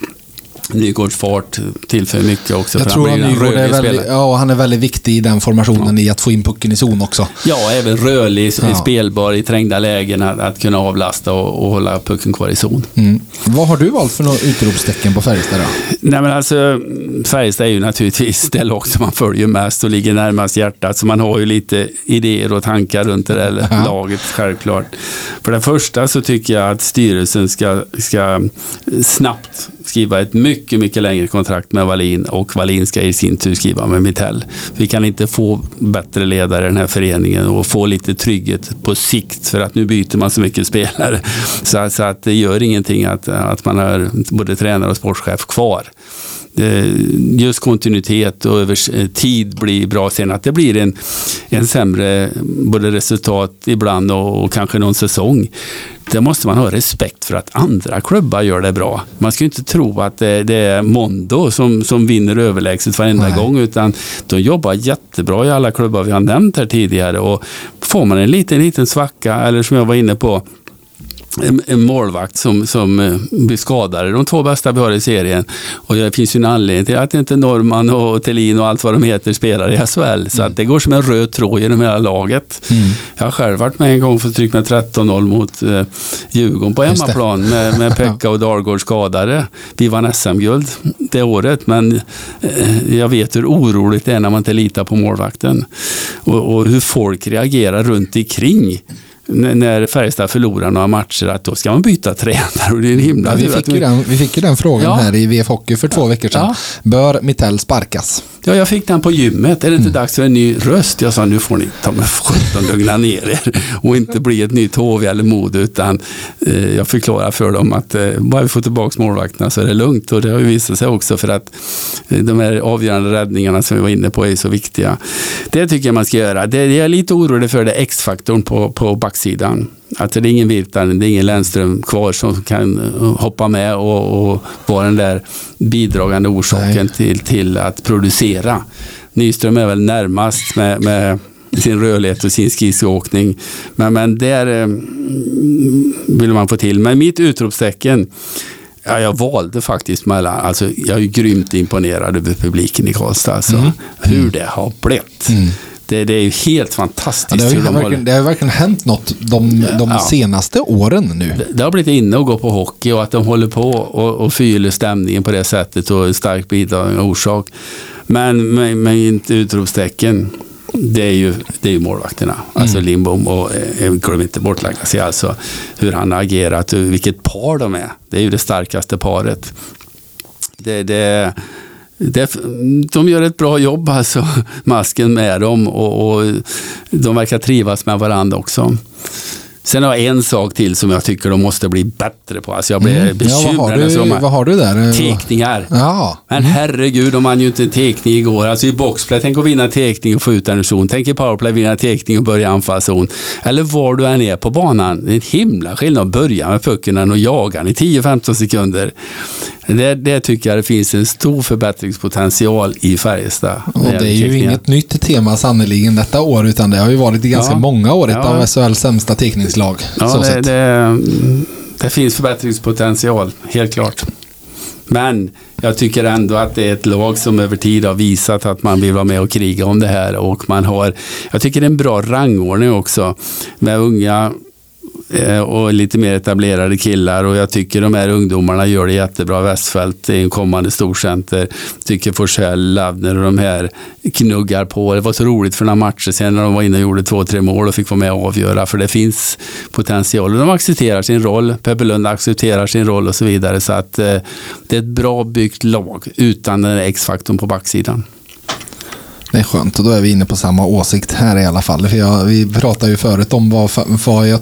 Nygårds fart tillför mycket också. Jag tror att Nygård är väldigt, ja, han är väldigt viktig i den formationen ja. i att få in pucken i zon också. Ja, även rörlig, ja. spelbar i trängda lägen, att, att kunna avlasta och, och, hålla pucken kvar i zon. Mm. Vad har du valt för något utropstecken på Färjestad då? Nej, men alltså, Färjestad är ju naturligtvis det lag som man följer mest och ligger närmast hjärtat, så man har ju lite idéer och tankar runt det där ja. laget, självklart. För det första så tycker jag att styrelsen ska, ska snabbt skriva ett mycket, mycket mycket längre kontrakt med Wallin och Wallin ska i sin tur skriva med Mitell. Vi kan inte få bättre ledare i den här föreningen och få lite trygghet på sikt för att nu byter man så mycket spelare. Så, så att det gör ingenting att, att man har både tränare och sportchef kvar just kontinuitet och över tid blir bra. Sen att det blir en, en sämre både resultat ibland och, och kanske någon säsong. Det måste man ha respekt för att andra klubbar gör det bra. Man ska inte tro att det, det är Mondo som, som vinner överlägset varenda Nej. gång utan de jobbar jättebra i alla klubbar vi har nämnt här tidigare och får man en liten, liten svacka eller som jag var inne på en, en målvakt som, som eh, blir skadade. De två bästa vi har i serien. Och det finns ju en anledning till att inte Norman och Tellin och allt vad de heter spelar i SHL. Så mm. att det går som en röd tråd genom hela laget. Mm. Jag har själv varit med en gång för tryck med 13-0 mot eh, Djurgården på hemmaplan med, med *laughs* Pekka och Dargård skadade. Vi vann SM-guld det året men eh, jag vet hur oroligt det är när man inte litar på målvakten. Och, och hur folk reagerar runt omkring när Färjestad förlorar några matcher att då ska man byta tränare. Och det är en himla ja, vi, fick ju den, vi fick ju den frågan ja. här i VF Hockey för två veckor sedan. Ja. Bör Mittell sparkas? Ja, jag fick den på gymmet. Är det inte mm. dags för en ny röst? Jag sa nu får ni ta med sjutton lugna ner er och inte bli ett nytt HV eller Modo utan eh, jag förklarar för dem att eh, bara vi får tillbaka målvakterna så är det lugnt och det har ju visat sig också för att eh, de här avgörande räddningarna som vi var inne på är så viktiga. Det tycker jag man ska göra. Det, jag är lite orolig för det X-faktorn på, på backsidan. Att det är ingen Virtanen, det är ingen Lennström kvar som kan eh, hoppa med och, och vara den där bidragande orsaken till, till att producera. Nyström är väl närmast med, med sin rörlighet och sin skridskoåkning. Men, men där eh, vill man få till. Men mitt utropstecken Ja, jag valde faktiskt mellan, alltså jag är grymt imponerad över publiken i Karlstad. Alltså, mm. Hur mm. det har blivit. Mm. Det, det är ju helt fantastiskt. Ja, det, har de verkligen, det har verkligen hänt något de, de ja. senaste åren nu. Det, det, har blivit inne att gå på hockey och att de håller på och, och fyller stämningen på det sättet och en stark bidragande orsak. Men med, med utropstecken det är ju, det är ju målvakterna. Alltså mm. Lindbom och eh, glöm inte bort Lagacé. Alltså hur han har agerat och vilket par de är. Det är ju det starkaste paret. Det, det, det, de gör ett bra jobb, alltså, *laughs* masken med dem och, och de verkar trivas med varandra också. Sen har jag en sak till som jag tycker de måste bli bättre på. Alltså jag blir mm. bekymrad. Ja, vad, har du, vad har du där? Tekningar. Ja. Men herregud, de vann ju inte en tekning igår. Alltså i boxplay, tänk att vinna tekning och få ut den ur zon. Tänk i powerplay, vinna tekning och börja anfallszon. Eller var du än är på banan. Det är en himla skillnad att börja med pucken än att jaga i 10-15 sekunder. Det, det tycker jag det finns en stor förbättringspotential i Färjestad. Och det är ju inget nytt tema sannoliken detta år, utan det har ju varit i ganska ja. många år ett ja. av SHLs sämsta teckningslag. Ja, det, det, det, finns förbättringspotential, helt klart. Men jag tycker ändå att det är ett lag som över tid har visat att man vill vara med och kriga om det här och man har, jag tycker det är en bra rangordning också med unga Eh, och lite mer etablerade killar och jag tycker de här ungdomarna gör det jättebra. Westfält är en kommande storcenter. Tycker Forsell, Lavner och de här knuggar på. Det var så roligt för några matcher sen när de var inne och gjorde två, tre mål och fick vara med och avgöra för det finns potential. Och de accepterar sin roll. Peppe Lund accepterar sin roll och så vidare. Så att eh, det är ett bra byggt lag utan den X-faktorn på backsidan. Det är skönt och då är vi inne på samma åsikt här i alla fall. För jag, vi pratade ju förut om vad, vad jag,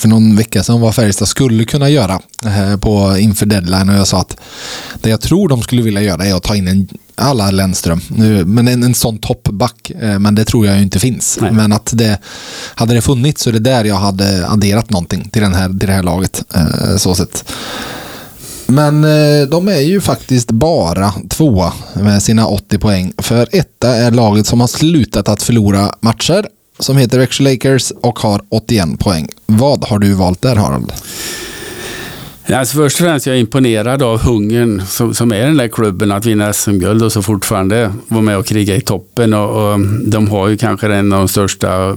för någon vecka sedan vad Färjestad skulle kunna göra eh, på, inför deadline och jag sa att det jag tror de skulle vilja göra är att ta in en alla Lennström, men en, en sån toppback, eh, men det tror jag ju inte finns. Nej. Men att det, hade det funnits så är det där jag hade adderat någonting till, den här, till det här laget. Eh, så sett. Men eh, de är ju faktiskt bara tvåa med sina 80 poäng. För etta är laget som har slutat att förlora matcher. Som heter Växjö Lakers och har 81 poäng. Vad har du valt där Harald? Alltså först och främst är jag imponerad av hungern som, som är den där klubben att vinna SM-guld och så fortfarande vara med och kriga i toppen. Och, och, de har ju kanske en av de största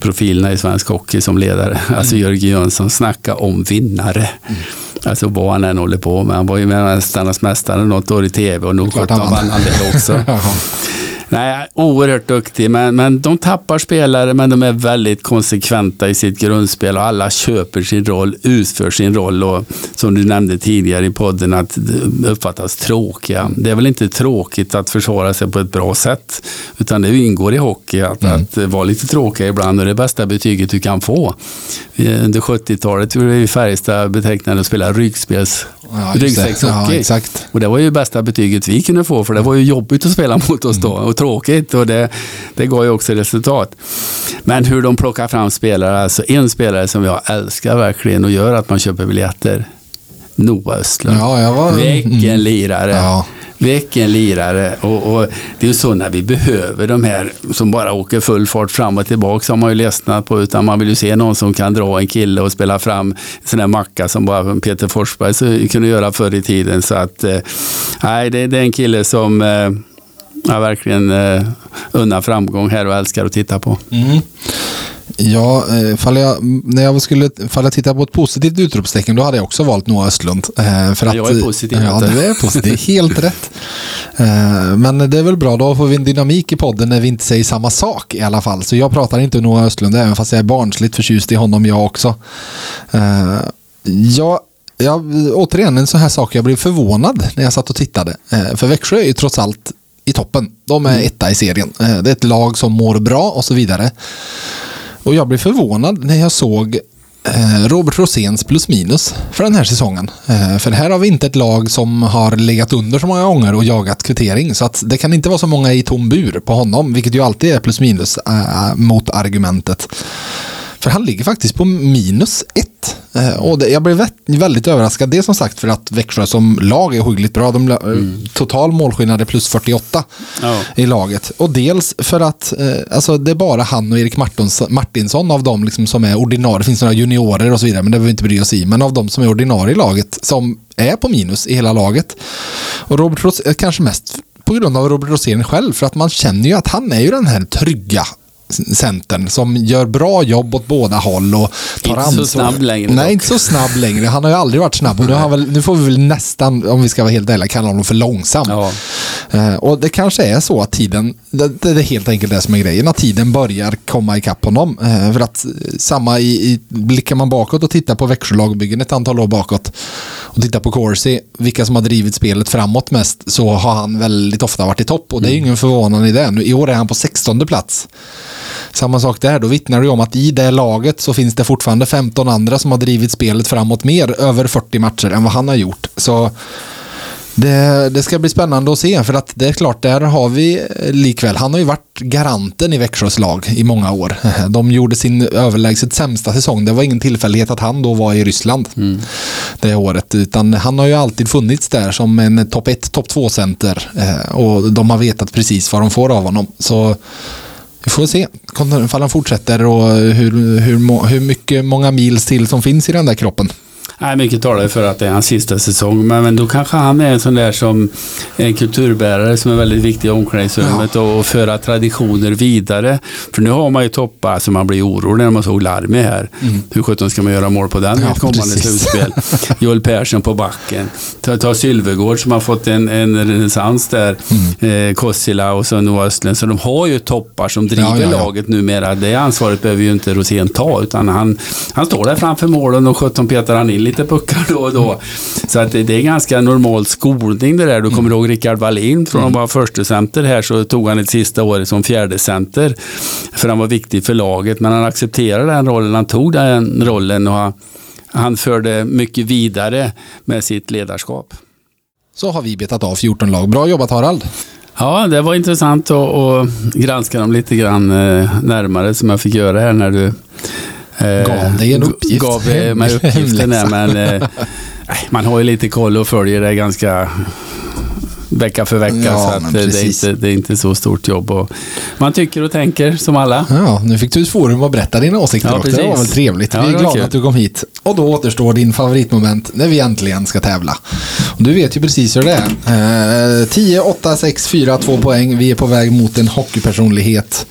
profilerna i svensk hockey som ledare. Alltså mm. Jörgen Jönsson, snacka om vinnare. Mm. Alltså vad han än håller på med. Han var ju Mästarnas mästare något år i tv och nog sjutton vann han det också. *laughs* Nej, oerhört duktig, men, men de tappar spelare, men de är väldigt konsekventa i sitt grundspel och alla köper sin roll, utför sin roll och som du nämnde tidigare i podden att uppfattas tråkiga. Det är väl inte tråkigt att försvara sig på ett bra sätt, utan det ingår i hockey att, mm. att vara lite tråkiga ibland och det är bästa betyget du kan få. Under 70-talet gjorde vi Färjestad betecknade att spela ryggspels ja, ryggsäckshockey. Ja, och det var ju bästa betyget vi kunde få, för det var ju jobbigt att spela mot oss då. Tråkigt och det, det gav ju också resultat. Men hur de plockar fram spelare, alltså en spelare som jag älskar verkligen och gör att man köper biljetter. Noah Östlund. Ja, var... Vilken mm. lirare. Ja. Vilken lirare. Och, och, det är ju så när vi behöver de här som bara åker full fart fram och tillbaka har man ju ledsnat på. Utan man vill ju se någon som kan dra en kille och spela fram en sån här macka som bara Peter Forsberg kunde göra förr i tiden. Så att, eh, nej, det, det är en kille som eh, jag verkligen eh, unnar framgång här och älskar att titta på. Mm. Ja, eh, fall jag, när jag skulle fall jag titta på ett positivt utropstecken då hade jag också valt Noah Östlund. Eh, för att, jag är positiv. Ja, du är positiv. Helt rätt. Eh, men det är väl bra, då får vi en dynamik i podden när vi inte säger samma sak i alla fall. Så jag pratar inte om Noah Östlund, även fast jag är barnsligt förtjust i honom jag också. Jag Ja, återigen en sån här sak jag blev förvånad när jag satt och tittade. För Växjö är ju trots allt i toppen. De är mm. etta i serien. Eh, det är ett lag som mår bra och så vidare. Och jag blev förvånad när jag såg eh, Robert Roséns plus minus för den här säsongen. Eh, för här har vi inte ett lag som har legat under så många gånger och jagat kvittering. Så att det kan inte vara så många i tom bur på honom, vilket ju alltid är plus minus mot argumentet. För han ligger faktiskt på minus ett. Eh, och det, jag blev väldigt överraskad. Det som sagt för att Växjö som lag är hyggligt bra. De, eh, mm. Total målskillnad är plus 48 oh. i laget. Och dels för att eh, alltså, det är bara han och Erik Martinsson av dem liksom som är ordinarie. Det finns några juniorer och så vidare, men det behöver vi inte bry oss i. Men av dem som är ordinarie i laget som är på minus i hela laget. Och Robert Ros kanske mest på grund av Robert Rosén själv, för att man känner ju att han är ju den här trygga centern som gör bra jobb åt båda håll och tar inte ansvar. Inte så snabb längre. Nej, dock. inte så snabb längre. Han har ju aldrig varit snabb och nu, har väl, nu får vi väl nästan, om vi ska vara helt ärliga, kalla honom för långsam. Ja. Uh, och det kanske är så att tiden, det, det, är helt enkelt det som är grejen, att tiden börjar komma ikapp honom. Uh, för att samma i, i, blickar man bakåt och tittar på Växjö lagbyggen ett antal år bakåt och tittar på Corsi, vilka som har drivit spelet framåt mest, så har han väldigt ofta varit i topp och det är mm. ingen förvånande i det. Nu, I år är han på 16 plats. Samma sak där, då vittnar det om att i det laget så finns det fortfarande 15 andra som har drivit spelet framåt mer över 40 matcher än vad han har gjort. Så det, det, ska bli spännande att se för att det är klart, där har vi likväl, han har ju varit garanten i Växjös lag i många år. *laughs* De gjorde sin överlägset sämsta säsong. Det var ingen tillfällighet att han då var i Ryssland mm. det året, utan han har ju alltid funnits där som en topp 1, topp 2-center eh, och de har vetat precis vad de får av honom. Så vi får se ifall han fortsätter och hur, hur, hur mycket, många mils till som finns i den där kroppen. Nej, mycket talar för att det är hans sista säsong. Men, men då kanske han är en sån där som en kulturbärare som är väldigt viktig i omklädningsrummet Ja. och, och föra traditioner vidare. För nu har man ju toppar som man blir orolig när man såg Larmi här. Hur sjutton ska man göra mål på den Mm. Ja, kommande precis. slutspel? *laughs* Joel Persson på backen. Ta, ta Sylvegård som har fått en, en renässans där. Mm. Eh, Kossila och så Noah Östlund. Så de har ju toppar som driver Ja, ja, ja. laget numera. Det ansvaret behöver ju inte Rosén ta utan han, han står där framför målen och 17 petar han in lite puckar då och då. Så att det, det är ganska normal skolning det där. Du kommer ihåg Rickard Wallin från att vara första center här så tog han ett sista året som fjärde center för han var viktig för laget men han accepterade den rollen. Han tog den rollen och han, han förde mycket vidare med sitt ledarskap. Så har vi betat av 14 lag. Bra jobbat Harald. Ja, det var intressant att, att granska dem lite grann eh, närmare som jag fick göra här när du Gav dig en uppgift. Gav eh, mig uppgiften där, *laughs* men eh, man har ju lite koll och följer det ganska vecka för vecka. Ja, så att eh, det, är inte, det är inte så stort jobb. Och man tycker och tänker som alla. Ja, nu fick du ett forum att berätta dina åsikter Ja, också. Det var väl trevligt. Ja, vi är glada kul. att du kom hit. Och då återstår din favoritmoment när vi äntligen ska tävla. Och du vet ju precis hur det är. Eh, 10, 8, 6, 4, 2 poäng. Vi är på väg mot en hockeypersonlighet.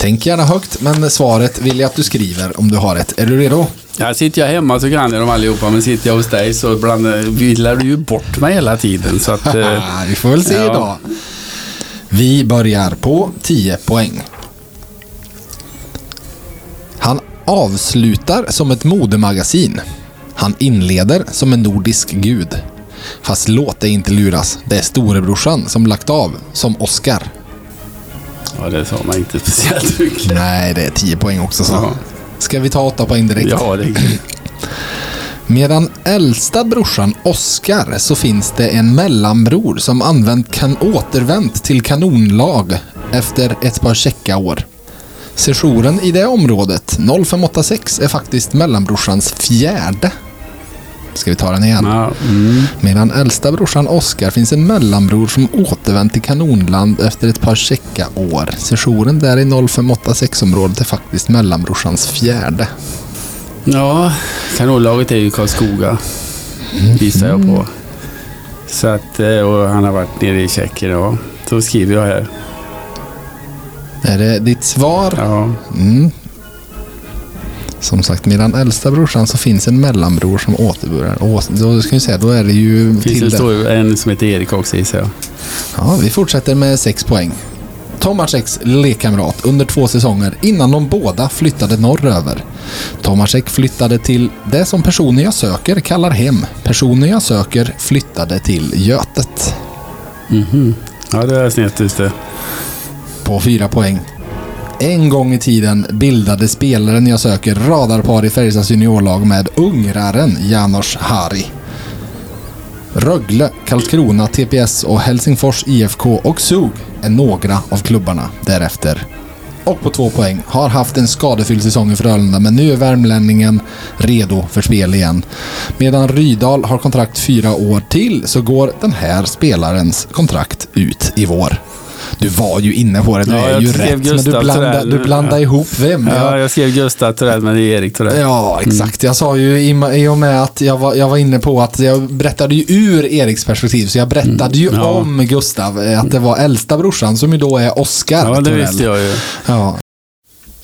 Tänk gärna högt, men svaret vill jag att du skriver om du har ett. Är du redo? Ja, sitter jag hemma så kan jag dem allihopa, men sitter jag hos dig så ibland eh, villar du ju bort mig hela tiden. Så att, eh, *laughs* vi får väl se ja. idag. Vi börjar på 10 poäng. Han avslutar som ett modemagasin. Han inleder som en nordisk gud. Fast låt dig inte luras. Det är storebrorsan som lagt av, som Oscar. Ja, det sa man inte speciellt mycket. Nej, det är 10 poäng också så. Ja. Ska vi ta 8 poäng direkt? Ja, det Medan äldsta brorsan Oscar så finns det en mellanbror som använt kan återvänt till kanonlag efter ett par checka år. Sessionen i det området, 0586, är faktiskt mellanbrorsans fjärde. Ska vi ta den igen? Ja, mm. Medan äldsta brorsan Oscar finns en mellanbror som återvänt till kanonland efter ett par checka år. Sessionen där i 0586-området är faktiskt mellanbrorsans fjärde. ja kanonlaget är ju Karlskoga, gissar jag på. Så att, eh, och han har varit nere i Tjeckien. Ja. Så skriver jag här. Är det ditt svar? Ja. Mm. Som sagt, medan äldsta brorsan så finns en mellanbror som återbörjar. Då ska vi säga, då är det ju Finns det står en som heter Erik också gissar jag. Ja, vi fortsätter med sex poäng. Tomaseks lekkamrat under två säsonger innan de båda flyttade norröver. Tomasek flyttade till det som personen jag söker kallar hem. Personen jag söker flyttade till Götet. Mhm. Ja, det är snett just det. På fyra poäng. En gång i tiden bildade spelaren jag söker radarpar i Färjestads juniorlag med ungraren Janos Hari. Rögle, Karlskrona, TPS och Helsingfors IFK och SOG är några av klubbarna därefter. Och på två poäng. Har haft en skadefylld säsong i Frölunda men nu är värmlänningen redo för spel igen. Medan Rydal har kontrakt fyra år till så går den här spelarens kontrakt ut i vår. Du var ju inne på det, du Ja, är ju rätt. Men du blandar, du blandar ihop vem? Ja, Jag- jag skrev Gustav Torell, men det är Erik Torell. Ja, exakt. Jag sa ju i, i och med att jag var, jag var inne på att jag berättade ju ur Eriks perspektiv. Så jag berättade ju Mm, ja. om Gustav, eh, att det var äldsta brorsan som ju då är Oscar Ja, det Torell. visste jag ju. Ja.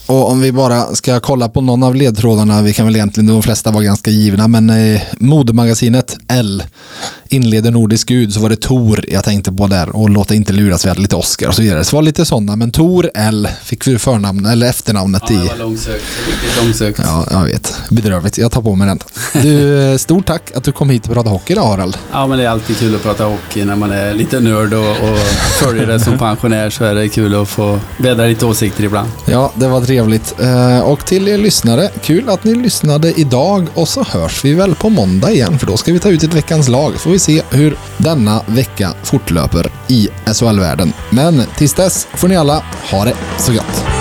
Och om vi bara ska kolla på någon av ledtrådarna, vi kan väl egentligen, de flesta var ganska givna, men eh, modemagasinet L inleder Nordisk Gud så var det Tor jag tänkte på där och låta inte luras, vi hade lite Oscar och så vidare. Så det var lite sådana, men Tor L fick vi förnamn, eller efternamnet Ja, i. det var långsökt. Riktigt långsökt. Ja, jag vet. Bedrövligt. Jag tar på mig den. Du, eh, stort tack att du kom hit och pratade hockey idag, Harald. Ja, men det är alltid kul att prata hockey när man är lite nörd och, och följer det som *laughs* pensionär så är det kul att få vädra lite åsikter ibland. Ja, det var trevligt. Eh, Och till er lyssnare, kul att ni lyssnade idag och så hörs vi väl på måndag igen för då ska vi ta ut ett veckans lag. Får vi se hur denna vecka fortlöper i SHL-världen. Men tills dess får ni alla ha det så gott.